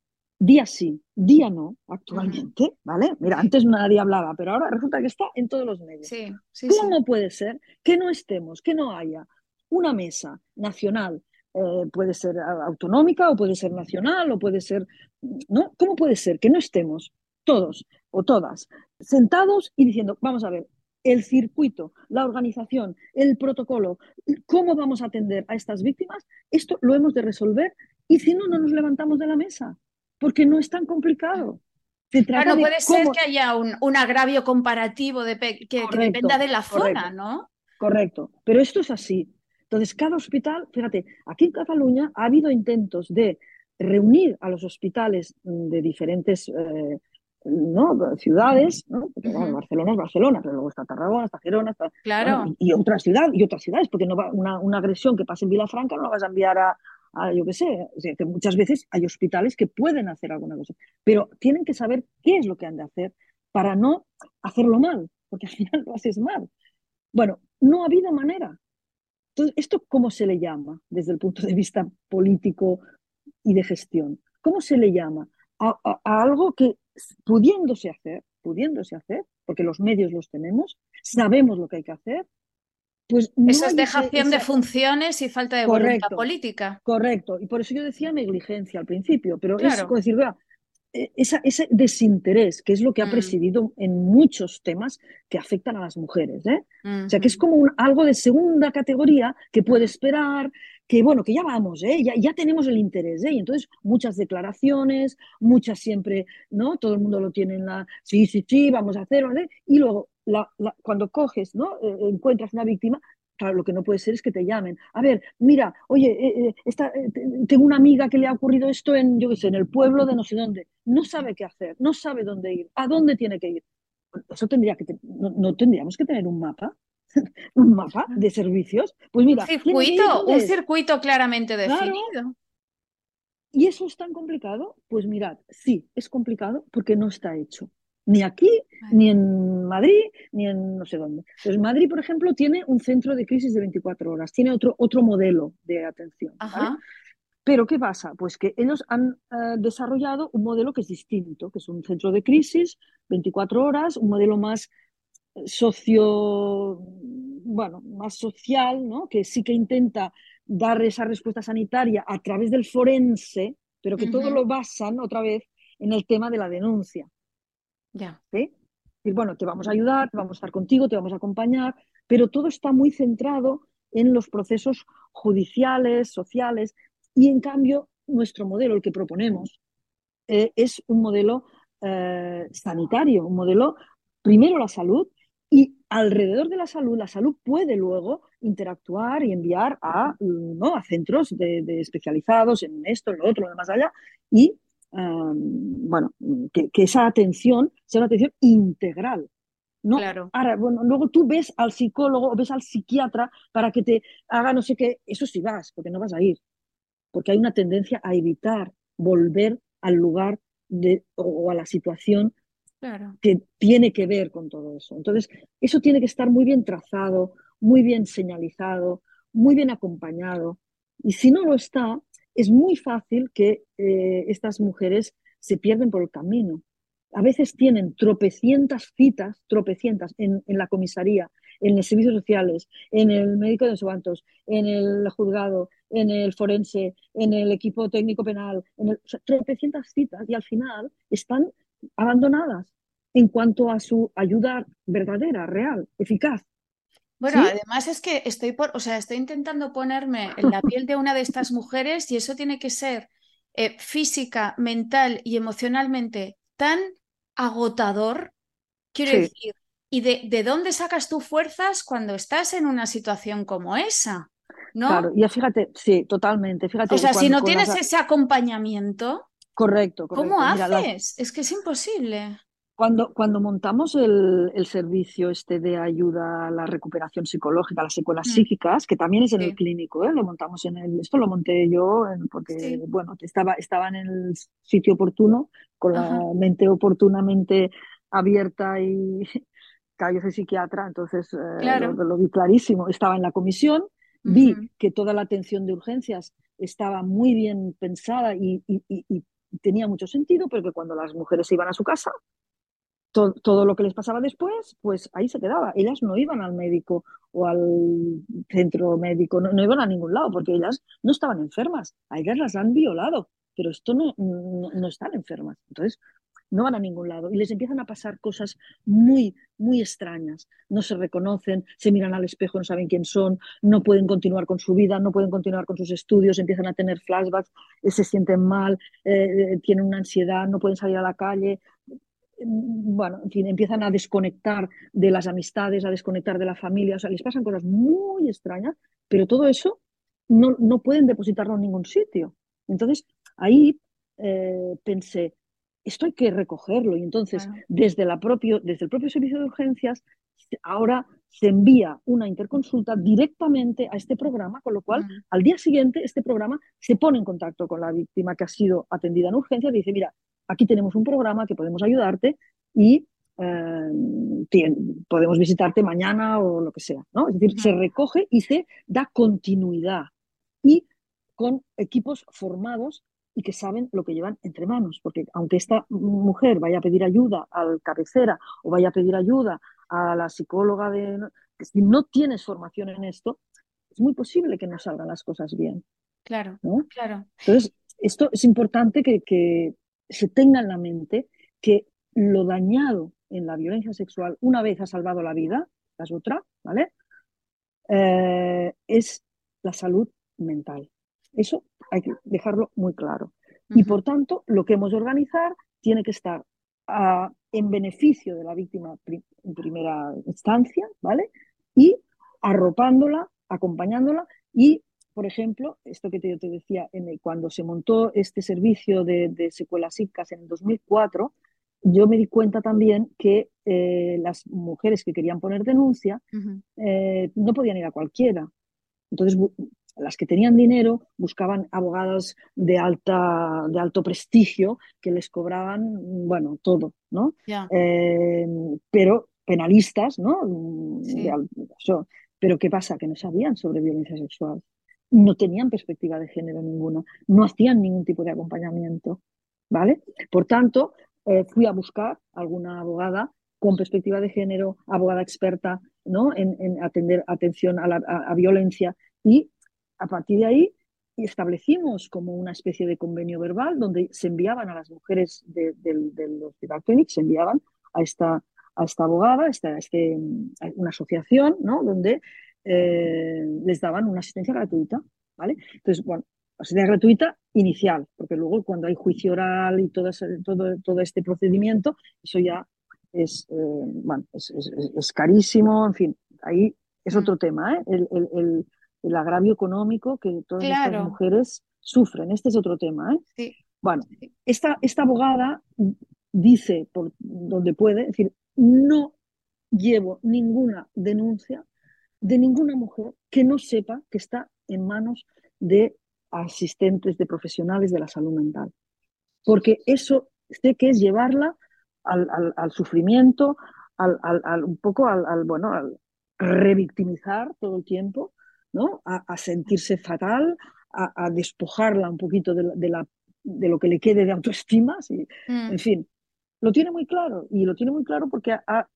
día sí, día no, actualmente, ¿vale? Mira, antes nadie hablaba, pero ahora resulta que está en todos los medios. Sí, sí, sí. ¿Cómo puede ser que no estemos, que no haya una mesa nacional, eh, puede ser autonómica o puede ser nacional o puede ser, ¿no? ¿Cómo puede ser que no estemos todos o todas sentados y diciendo, vamos a ver, el circuito, la organización, el protocolo, cómo vamos a atender a estas víctimas, esto lo hemos de resolver y si no, no nos levantamos de la mesa, porque no es tan complicado. Se trata Claro, de puede ser que haya un, un agravio comparativo de que, dependa de la zona. ¿no? Correcto, pero esto es así. Entonces, cada hospital, fíjate, aquí en Cataluña ha habido intentos de reunir a los hospitales de diferentes eh, ¿no? ciudades, ¿no? Porque, bueno. Barcelona es Barcelona, pero luego está Tarragona, está Gerona, está, Claro. bueno, y, y otras ciudades, y otras ciudades, porque no va, una, una agresión que pase en Vilafranca no la vas a enviar a, yo qué sé, muchas veces hay hospitales que pueden hacer alguna cosa, pero tienen que saber qué es lo que han de hacer para no hacerlo mal, porque al final lo haces mal. Bueno, no ha habido manera. Entonces, ¿esto cómo se le llama desde el punto de vista político y de gestión? ¿Cómo se le llama a algo que pudiéndose hacer, pudiéndose hacer, porque los medios los tenemos, sabemos lo que hay que hacer, pues no Eso es ese- dejación de esa- funciones y falta de voluntad política. Correcto, y por eso yo decía negligencia al principio, pero es Claro. como decir, vea, esa- ese desinterés, que es lo que ha Mm. presidido en muchos temas que afectan a las mujeres, ¿eh? O sea, que es como un- algo de segunda categoría que puede esperar, que bueno, que ya vamos, ¿eh? ya, ya tenemos el interés, ¿eh? Y entonces muchas declaraciones, muchas siempre, ¿no? Todo el mundo lo tiene en la, sí, sí, sí, vamos a hacerlo, ¿eh? Y luego, la- la- cuando coges, ¿no? Eh, encuentras una víctima, claro, lo que no puede ser es que te llamen. A ver, mira, oye, eh, eh, esta, eh, te- tengo una amiga que le ha ocurrido esto en, yo qué sé, en el pueblo de no sé dónde. No sabe qué hacer, no sabe dónde ir, a dónde tiene que ir. Eso tendría que, no, no tendríamos que tener un mapa, un mapa de servicios. Pues mira, Un circuito, un circuito claramente Claro. definido. ¿Y eso es tan complicado? Pues mirad, sí, es complicado porque no está hecho. Ni aquí, ni en Madrid, ni en no sé dónde. Pues Madrid, por ejemplo, tiene un centro de crisis de 24 horas, tiene otro, otro modelo de atención. Pero ¿qué pasa? Pues que ellos han eh, desarrollado un modelo que es distinto, que es un centro de crisis, 24 horas, un modelo más eh, socio, bueno, más social, ¿no? Que sí que intenta dar esa respuesta sanitaria a través del forense, pero que todo lo basan otra vez en el tema de la denuncia. Ya. ¿sí? Y bueno, te vamos a ayudar, vamos a estar contigo, te vamos a acompañar, pero todo está muy centrado en los procesos judiciales, sociales, y en cambio nuestro modelo, el que proponemos, eh, es un modelo eh, sanitario, un modelo, primero la salud, y alrededor de la salud, la salud puede luego interactuar y enviar a, ¿no? a centros de, especializados en esto, en lo otro, lo más allá, y um, bueno, que, que, esa atención sea una atención integral. ¿no? Claro. Ahora, bueno, luego tú ves al psicólogo o ves al psiquiatra para que te haga no sé qué, eso sí vas, porque no vas a ir, porque hay una tendencia a evitar volver al lugar de, o a la situación claro. que tiene que ver con todo eso. Entonces, eso tiene que estar muy bien trazado, muy bien señalizado, muy bien acompañado. Y si no lo está, es muy fácil que eh, estas mujeres se pierden por el camino. A veces tienen tropecientas citas, tropecientas, en, la comisaría, en los servicios sociales, en el médico de Sobantos, en el juzgado, en el forense, en el equipo técnico penal, en el, tropecientas citas y al final están abandonadas en cuanto a su ayuda verdadera, real, eficaz. Bueno, ¿Sí? además es que estoy por, o sea, estoy intentando ponerme en la piel de una de estas mujeres y eso tiene que ser eh, física, mental y emocionalmente tan agotador. Quiero Sí. decir, ¿y de, de dónde sacas tú fuerzas cuando estás en una situación como esa? ¿No? Claro, y fíjate, sí, totalmente. Fíjate O sea, si no tienes ese acompañamiento, Correcto, correcto. ¿cómo Mira, haces? Es que es imposible. Cuando, cuando montamos el, el servicio este de ayuda a la recuperación psicológica, las secuelas Mm. psíquicas, que también es en Sí. el clínico, ¿eh? Lo montamos en el, esto lo monté yo porque, Sí. bueno, estaba, estaba en el sitio oportuno, con la mente oportunamente abierta y claro, yo soy psiquiatra, entonces eh, Claro. lo, lo vi clarísimo. Estaba en la comisión, vi que toda la atención de urgencias estaba muy bien pensada y, y- y- y tenía mucho sentido, pero que cuando las mujeres se iban a su casa, to- todo lo que les pasaba después, pues ahí se quedaba. Ellas no iban al médico o al centro médico, no, no iban a ningún lado, porque ellas no estaban enfermas. A ellas las han violado, pero esto no, no, no están enfermas. Entonces, no van a ningún lado y les empiezan a pasar cosas muy, muy extrañas. No se reconocen, se miran al espejo, no saben quién son, no pueden continuar con su vida, no pueden continuar con sus estudios, empiezan a tener flashbacks, eh, se sienten mal, eh, tienen una ansiedad, no pueden salir a la calle. Bueno, en fin, empiezan a desconectar de las amistades, a desconectar de la familia, o sea, les pasan cosas muy extrañas, pero todo eso no, no pueden depositarlo en ningún sitio. Entonces, ahí eh, pensé, esto hay que recogerlo y entonces Claro. desde, la propio, desde el propio servicio de urgencias ahora se envía una interconsulta directamente a este programa, con lo cual Mm. al día siguiente este programa se pone en contacto con la víctima que ha sido atendida en urgencias y dice, mira, aquí tenemos un programa que podemos ayudarte y eh, podemos visitarte mañana o lo que sea, ¿no? Es decir, se recoge y se da continuidad y con equipos formados y que saben lo que llevan entre manos, porque aunque esta mujer vaya a pedir ayuda al cabecera o vaya a pedir ayuda a la psicóloga de si no tienes formación en esto, es muy posible que no salgan las cosas bien, Claro, ¿no? claro. Entonces, esto es importante que, que se tenga en la mente que lo dañado en la violencia sexual, una vez ha salvado la vida, la es otra, ¿vale? Eh, es la salud mental. Eso hay que dejarlo muy claro. Y por tanto, lo que hemos de organizar tiene que estar ah, en beneficio de la víctima pri- en primera instancia, ¿vale? Y arropándola, acompañándola y, por ejemplo, esto que te, yo te decía, en el- cuando se montó este servicio de, de secuelas psíquicas en el 2004, yo me di cuenta también que eh, las mujeres que querían poner denuncia eh, no podían ir a cualquiera. Entonces, las que tenían dinero buscaban abogados de, alta, de alto prestigio que les cobraban, bueno, todo, ¿no? Eh, pero penalistas, ¿no? Sí. De. Pero ¿qué pasa? Que no sabían sobre violencia sexual. No tenían perspectiva de género ninguna. No hacían ningún tipo de acompañamiento, ¿vale? Por tanto, eh, fui a buscar alguna abogada con perspectiva de género, abogada experta, ¿no? En, en atender atención a, la, violencia y a partir de ahí establecimos como una especie de convenio verbal donde se enviaban a las mujeres de- del hospital Phoenix, se enviaban a esta, a esta abogada, a, esta, este, una asociación, ¿no? Donde eh, les daban una asistencia gratuita, ¿vale? Entonces, bueno, asistencia gratuita inicial, porque luego cuando hay juicio oral y todo, todo, todo este procedimiento, eso ya es, eh, bueno, es, es, carísimo, en fin, ahí es otro tema, ¿eh? el, el, el, agravio económico que todas estas mujeres sufren, este es otro tema. ¿eh? Sí. Bueno, esta, esta abogada dice por donde puede, es decir, no llevo ninguna denuncia de ninguna mujer que no sepa que está en manos de asistentes, de profesionales de la salud mental. Porque eso sé que es llevarla al, sufrimiento, al, un poco al, bueno, al revictimizar todo el tiempo, ¿no? a, sentirse fatal, a, despojarla un poquito de, la, de, lo que le quede de autoestima. Mm. En fin, lo tiene muy claro y lo tiene muy claro porque ha, ha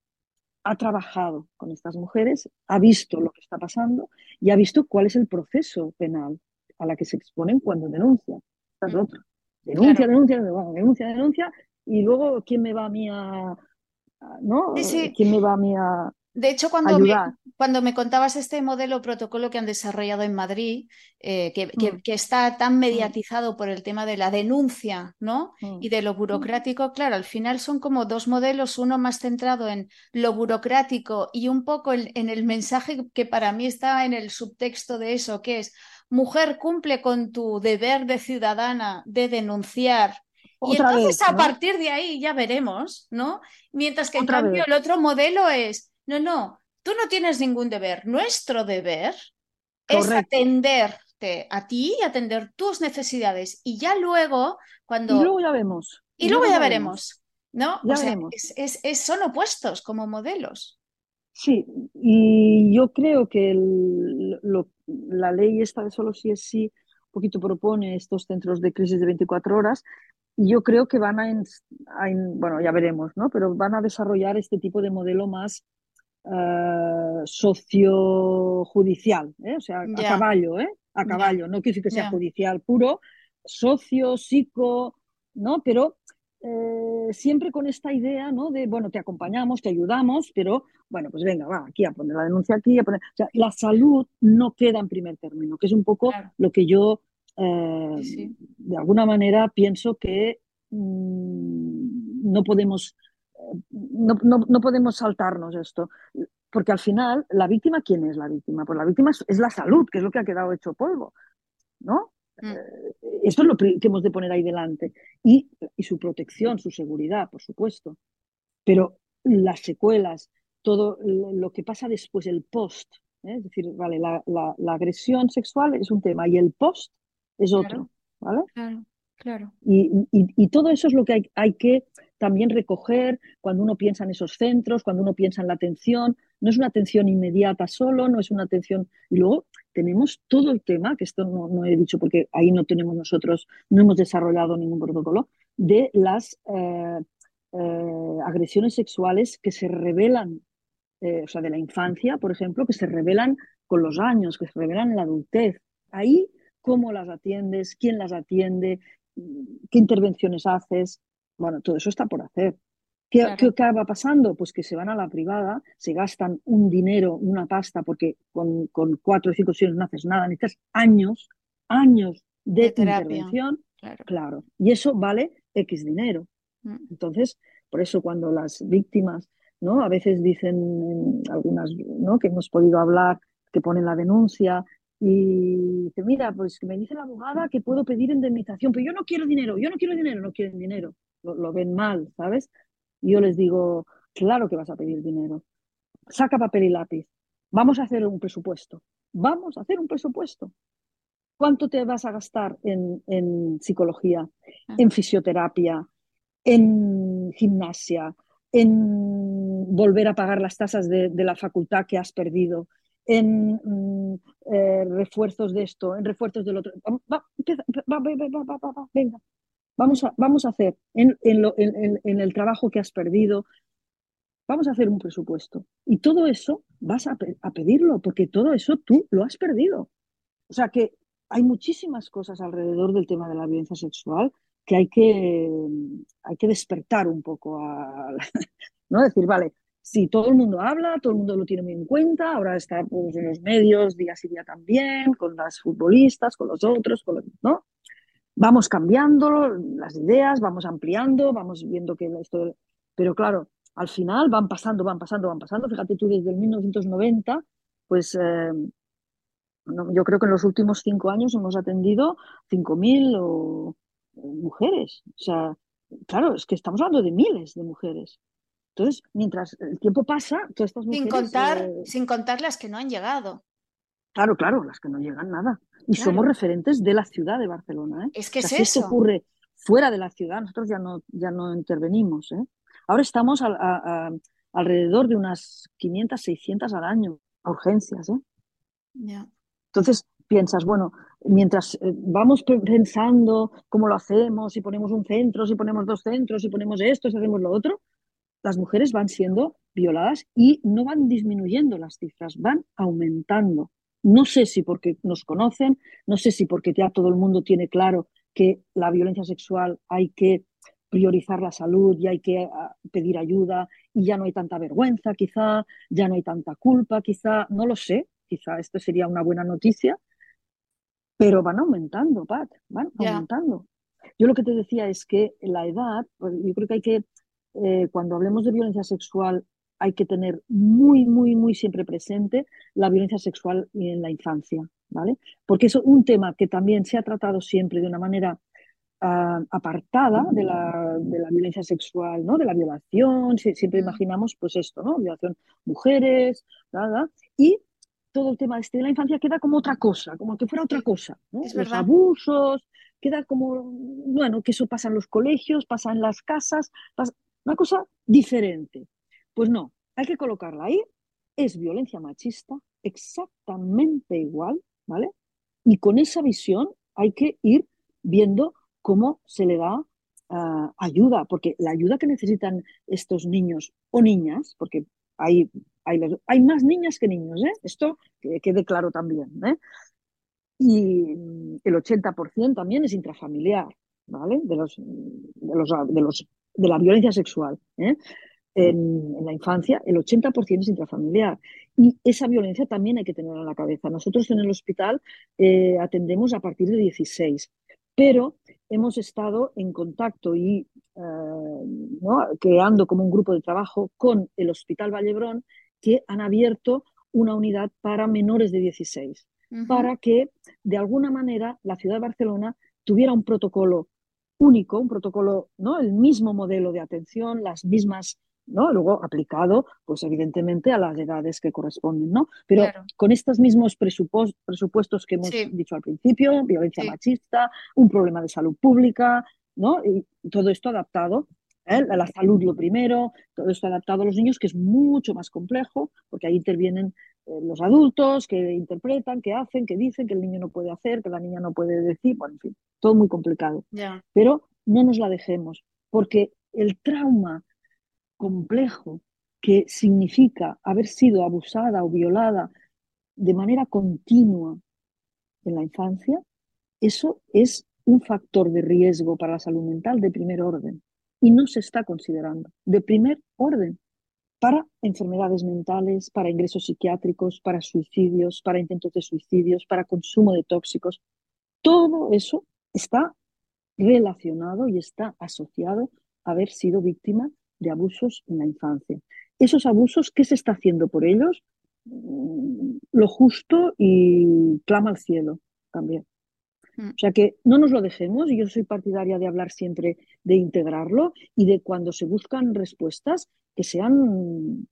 trabajado con estas mujeres, ha visto lo que está pasando y ha visto cuál es el proceso penal a la que se exponen cuando denuncian. Mm. Denuncia, denuncia, denuncia, denuncia, y luego quién me va a mí a, ¿no? ¿Quién me va a mí a de hecho, cuando me, cuando me contabas este modelo protocolo que han desarrollado en Madrid, eh, mm. que, está tan mm. mediatizado por el tema de la denuncia ¿no? Mm. y de lo burocrático, claro, al final son como dos modelos, uno más centrado en lo burocrático y un poco en el mensaje que para mí está en el subtexto de eso, que es, mujer, cumple con tu deber de ciudadana de denunciar y entonces a partir de ahí ya veremos, ¿no? Mientras que en cambio el otro modelo es, no, no, tú no tienes ningún deber. Nuestro deber es atenderte a ti y atender tus necesidades. Y ya luego, cuando... Y luego ya vemos. Y, luego, ya veremos. ¿No? o sea, es, son opuestos como modelos. Sí, y yo creo que la ley esta de solo si es sí, un poquito propone estos centros de crisis de 24 horas, y yo creo que van a, bueno, ya veremos, ¿no? Pero van a desarrollar este tipo de modelo más uh, sociojudicial, ¿eh? o sea, a caballo, ¿eh? A caballo, no quiero decir que sea judicial puro, socio, psico, ¿no? Pero eh, siempre con esta idea, ¿no? De, bueno, te acompañamos, te ayudamos, pero, bueno, pues venga, va, aquí a poner la denuncia aquí, a poner... O sea, la salud no queda en primer término, que es un poco lo que yo eh, de alguna manera pienso que mm, no podemos no, no, podemos saltarnos esto, porque al final, ¿la víctima quién es la víctima? Pues la víctima es, la salud, que es lo que ha quedado hecho polvo, ¿no? Mm. Eh, esto es lo que hemos de poner ahí delante. Y, y, su protección, su seguridad, por supuesto. Pero las secuelas, todo lo que pasa después, el post, ¿eh? es decir, vale, la, la, agresión sexual es un tema y el post es otro, ¿vale? Claro, claro. Y, y, y, todo eso es lo que hay, hay que también recoger cuando uno piensa en esos centros, cuando uno piensa en la atención. No es una atención inmediata solo, no es una atención. Y luego tenemos todo el tema, que esto no, he dicho porque ahí no tenemos nosotros, no hemos desarrollado ningún protocolo, de las eh, eh, agresiones sexuales que se revelan, eh, o sea, de la infancia, por ejemplo, que se revelan con los años, que se revelan en la adultez. Ahí, cómo las atiendes, quién las atiende, qué intervenciones haces. Bueno, todo eso está por hacer. ¿Qué, acaba pasando? Pues que se van a la privada, se gastan un dinero, una pasta, porque con, cuatro o cinco sesiones no haces nada, necesitas años, años de, intervención. Claro. Y eso vale X dinero. Mm. Entonces, por eso cuando las víctimas, ¿no? A veces dicen algunas, ¿no? Que hemos podido hablar, que ponen la denuncia y dice, mira, pues que me dice la abogada que puedo pedir indemnización, pero yo no quiero dinero, yo no quiero dinero, no quieren dinero lo, ven mal, ¿sabes? Y yo les digo, claro que vas a pedir dinero. Saca papel y lápiz. Vamos a hacer un presupuesto. Vamos a hacer un presupuesto. ¿Cuánto te vas a gastar en, en psicología, ah. en fisioterapia, en gimnasia, en volver a pagar las tasas de, de la facultad que has perdido, en mm, eh, refuerzos de esto, en refuerzos del otro. Venga, Vamos a, vamos a hacer en, en, el trabajo que has perdido, vamos a hacer un presupuesto. Y todo eso vas a, pedirlo, porque todo eso tú lo has perdido. O sea que hay muchísimas cosas alrededor del tema de la violencia sexual que hay que, hay que despertar un poco a, ¿no? Decir, vale, si todo el mundo habla, todo el mundo lo tiene muy en cuenta, ahora está pues, en los medios día sí día también, con las futbolistas, con los otros, con los, ¿no? Vamos cambiando las ideas, vamos ampliando, vamos viendo que esto... Pero claro, al final van pasando, van pasando, van pasando. Fíjate tú, desde el 1990, pues eh, yo creo que en los últimos cinco años hemos atendido 5.000 o, mujeres. O sea, claro, es que estamos hablando de miles de mujeres. Entonces, mientras el tiempo pasa, todas estas mujeres... Sin contar, eh, sin contar las que no han llegado. Claro, claro, las que no llegan nada. Y somos referentes de la ciudad de Barcelona. ¿eh? Es que es si eso. ocurre fuera de la ciudad, nosotros ya no, ya no intervenimos. ¿eh? Ahora estamos alrededor de unas 500, 600 al año, a urgencias. ¿eh? Entonces piensas, bueno, mientras eh, vamos pensando cómo lo hacemos, si ponemos un centro, si ponemos dos centros, si ponemos esto, si hacemos lo otro, las mujeres van siendo violadas y no van disminuyendo las cifras, van aumentando. No sé si porque nos conocen, no sé si porque ya todo el mundo tiene claro que la violencia sexual hay que priorizar la salud y hay que ah, pedir ayuda y ya no hay tanta vergüenza, quizá, ya no hay tanta culpa, quizá, no lo sé, quizá esto sería una buena noticia, pero van aumentando, Pat, van aumentando. Yo lo que te decía es que la edad, pues, yo creo que hay que, eh, cuando hablemos de violencia sexual, hay que tener muy, muy, muy siempre presente la violencia sexual en la infancia, ¿vale? Porque es un tema que también se ha tratado siempre de una manera ah, apartada de la, de la, violencia sexual, ¿no? De la violación, siempre imaginamos pues esto, ¿no? Violación mujeres, nada, y todo el tema este de la infancia queda como otra cosa, como que fuera otra cosa, ¿no? Los abusos, queda como, bueno, que eso pasa en los colegios, pasa en las casas, una cosa diferente. Pues no, hay que colocarla ahí, es violencia machista, exactamente igual, ¿vale? Y con esa visión hay que ir viendo cómo se le da ah, ayuda, porque la ayuda que necesitan estos niños o niñas, porque hay hay, más niñas que niños, ¿eh? Esto que quede claro también, ¿eh? Y el 80% también es intrafamiliar, ¿vale? De los, de los de la violencia sexual. ¿eh? En, la infancia, el 80% es intrafamiliar. Y esa violencia también hay que tenerla en la cabeza. Nosotros en el hospital eh, atendemos a partir de 16, pero hemos estado en contacto y creando como un grupo de trabajo con el Hospital Vallebrón que han abierto una unidad para menores de 16, para que de alguna manera la ciudad de Barcelona tuviera un protocolo único, un protocolo, ¿no? El mismo modelo de atención, las mismas, ¿no? Luego aplicado, pues evidentemente a las edades que corresponden, ¿no? Pero con estos mismos presupuestos que hemos dicho al principio, violencia machista, un problema de salud pública, ¿no? Y todo esto adaptado ¿eh? la salud lo primero, todo esto adaptado a los niños, que es mucho más complejo, porque ahí intervienen los adultos que interpretan, que hacen, que dicen que el niño no puede hacer, que la niña no puede decir, bueno, en fin, todo muy complicado. Pero no nos la dejemos, porque el trauma complejo que significa haber sido abusada o violada de manera continua en la infancia, eso es un factor de riesgo para la salud mental de primer orden y no se está considerando de primer orden para enfermedades mentales, para ingresos psiquiátricos, para suicidios, para intentos de suicidios, para consumo de tóxicos. Todo eso está relacionado y está asociado a haber sido víctima de abusos en la infancia. Esos abusos, ¿qué se está haciendo por ellos? Mm, lo justo y clama al cielo también. Mm. O sea que no nos lo dejemos, y yo soy partidaria de hablar siempre de integrarlo y de cuando se buscan respuestas que sean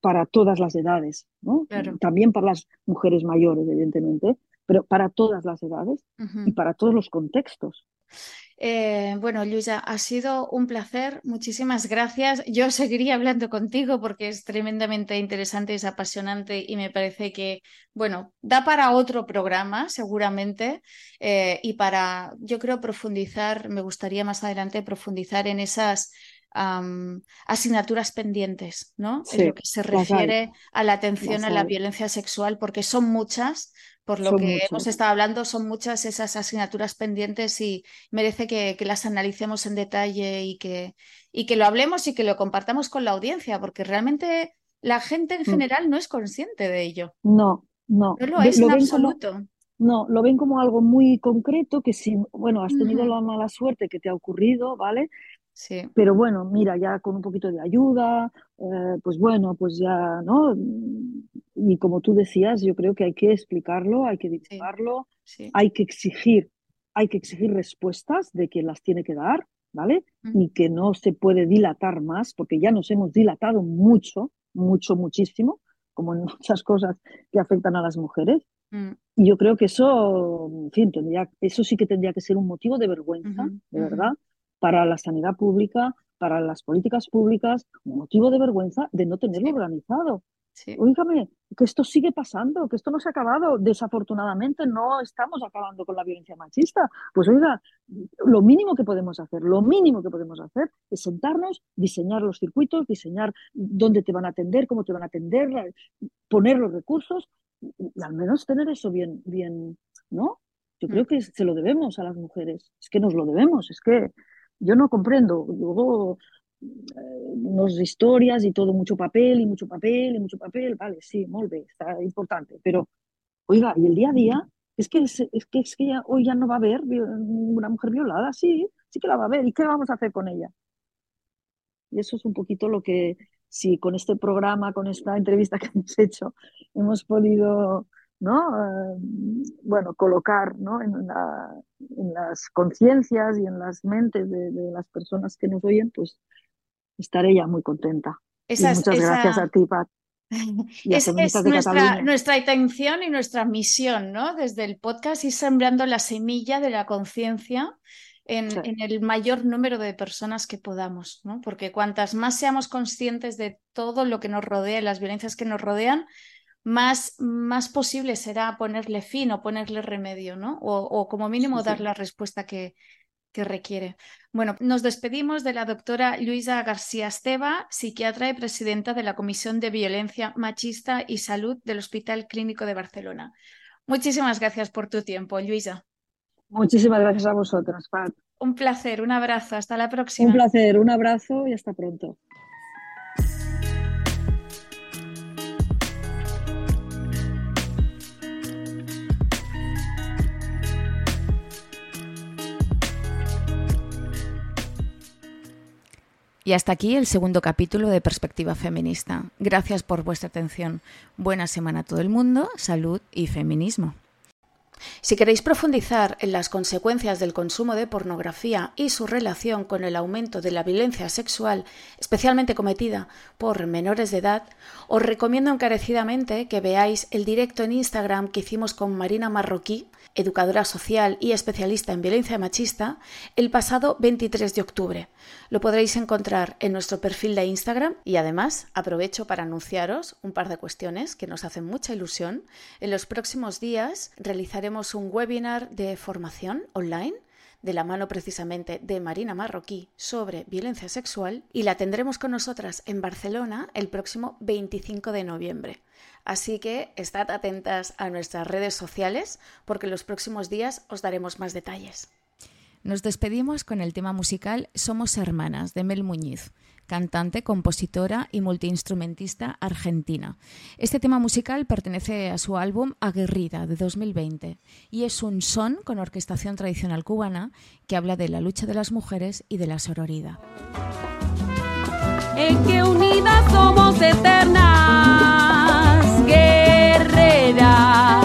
para todas las edades, ¿no? También para las mujeres mayores, evidentemente, pero para todas las edades y para todos los contextos. Eh, bueno, Luisa, ha sido un placer. Muchísimas gracias. Yo seguiría hablando contigo porque es tremendamente interesante, es apasionante y me parece que, bueno, da para otro programa seguramente eh, y para, yo creo, profundizar, me gustaría más adelante profundizar en esas asignaturas pendientes, ¿no? en lo que se refiere a la atención a la violencia sexual, porque son muchas, por lo que hemos estado hablando, son muchas esas asignaturas pendientes y merece que, las analicemos en detalle y que, y que lo hablemos y que lo compartamos con la audiencia, porque realmente la gente en mm. general no es consciente de ello. No, no. No lo es en absoluto. no, lo ven como algo muy concreto que si, bueno, has tenido la mala suerte que te ha ocurrido, ¿vale? Sí. Pero bueno, mira, ya con un poquito de ayuda, eh, pues bueno, pues ya, ¿no? Y como tú decías, yo creo que hay que explicarlo, hay que divulgarlo, hay que exigir, hay que exigir respuestas de quien las tiene que dar, ¿vale? Y que no se puede dilatar más, porque ya nos hemos dilatado mucho, mucho, muchísimo, como en muchas cosas que afectan a las mujeres. Mm. Y yo creo que eso, en fin, tendría, eso sí que tendría que ser un motivo de vergüenza, de verdad, para la sanidad pública, para las políticas públicas, un motivo de vergüenza de no tenerlo organizado. Sí. que esto sigue pasando, que esto no se ha acabado. Desafortunadamente no estamos acabando con la violencia machista. Pues oiga, lo mínimo que podemos hacer, lo mínimo que podemos hacer es sentarnos, diseñar los circuitos, diseñar dónde te van a atender, cómo te van a atender, poner los recursos y al menos tener eso bien, bien, ¿no? Yo creo mm. que se lo debemos a las mujeres, es que nos lo debemos, es que yo no comprendo. Luego, eh, unas historias y todo, mucho papel y mucho papel y mucho papel, vale, sí, muy bien, está importante. Pero, oiga, y el día a día, es que, es, que, es que hoy ya no va a haber una mujer violada, sí, sí que la va a haber. ¿Y qué vamos a hacer con ella? Y eso es un poquito lo que, si con este programa, con esta entrevista que hemos hecho, hemos podido ¿no? Eh, bueno, colocar ¿no? en, las conciencias y en las mentes de, las personas que nos oyen, pues estaré ya muy contenta. muchas gracias a ti, Pat. es, nuestra, nuestra, intención y nuestra misión, ¿no? Desde el podcast y sembrando la semilla de la conciencia en, en, el mayor número de personas que podamos, ¿no? Porque cuantas más seamos conscientes de todo lo que nos rodea y las violencias que nos rodean, más, más posible será ponerle fin o ponerle remedio, ¿no? O, como mínimo dar la respuesta que, que requiere. Bueno, nos despedimos de la doctora Luisa García Esteva, psiquiatra y presidenta de la Comisión de Violencia Machista y Salud del Hospital Clínico de Barcelona. Muchísimas gracias por tu tiempo, Luisa. Muchísimas gracias a vosotras, Pat. Un placer, un abrazo, hasta la próxima. Un placer, un abrazo y hasta pronto. Y hasta aquí el segundo capítulo de Perspectiva Feminista. Gracias por vuestra atención. Buena semana a todo el mundo, salud y feminismo. Si queréis profundizar en las consecuencias del consumo de pornografía y su relación con el aumento de la violencia sexual, especialmente cometida por menores de edad, os recomiendo encarecidamente que veáis el directo en Instagram que hicimos con Marina Marroquí, educadora social y especialista en violencia machista, el pasado 23 de octubre. Lo podréis encontrar en nuestro perfil de Instagram y además aprovecho para anunciaros un par de cuestiones que nos hacen mucha ilusión. En los próximos días realizaremos un webinar de formación online de la mano precisamente de Marina Marroquí sobre violencia sexual y la tendremos con nosotras en Barcelona el próximo 25 de noviembre. Así que estad atentas a nuestras redes sociales porque los próximos días os daremos más detalles. Nos despedimos con el tema musical Somos Hermanas de Mel Muñiz, cantante, compositora y multiinstrumentista argentina. Este tema musical pertenece a su álbum Aguerrida de 2020 y es un son con orquestación tradicional cubana que habla de la lucha de las mujeres y de la sororidad. En que unidas somos eternas, guerreras.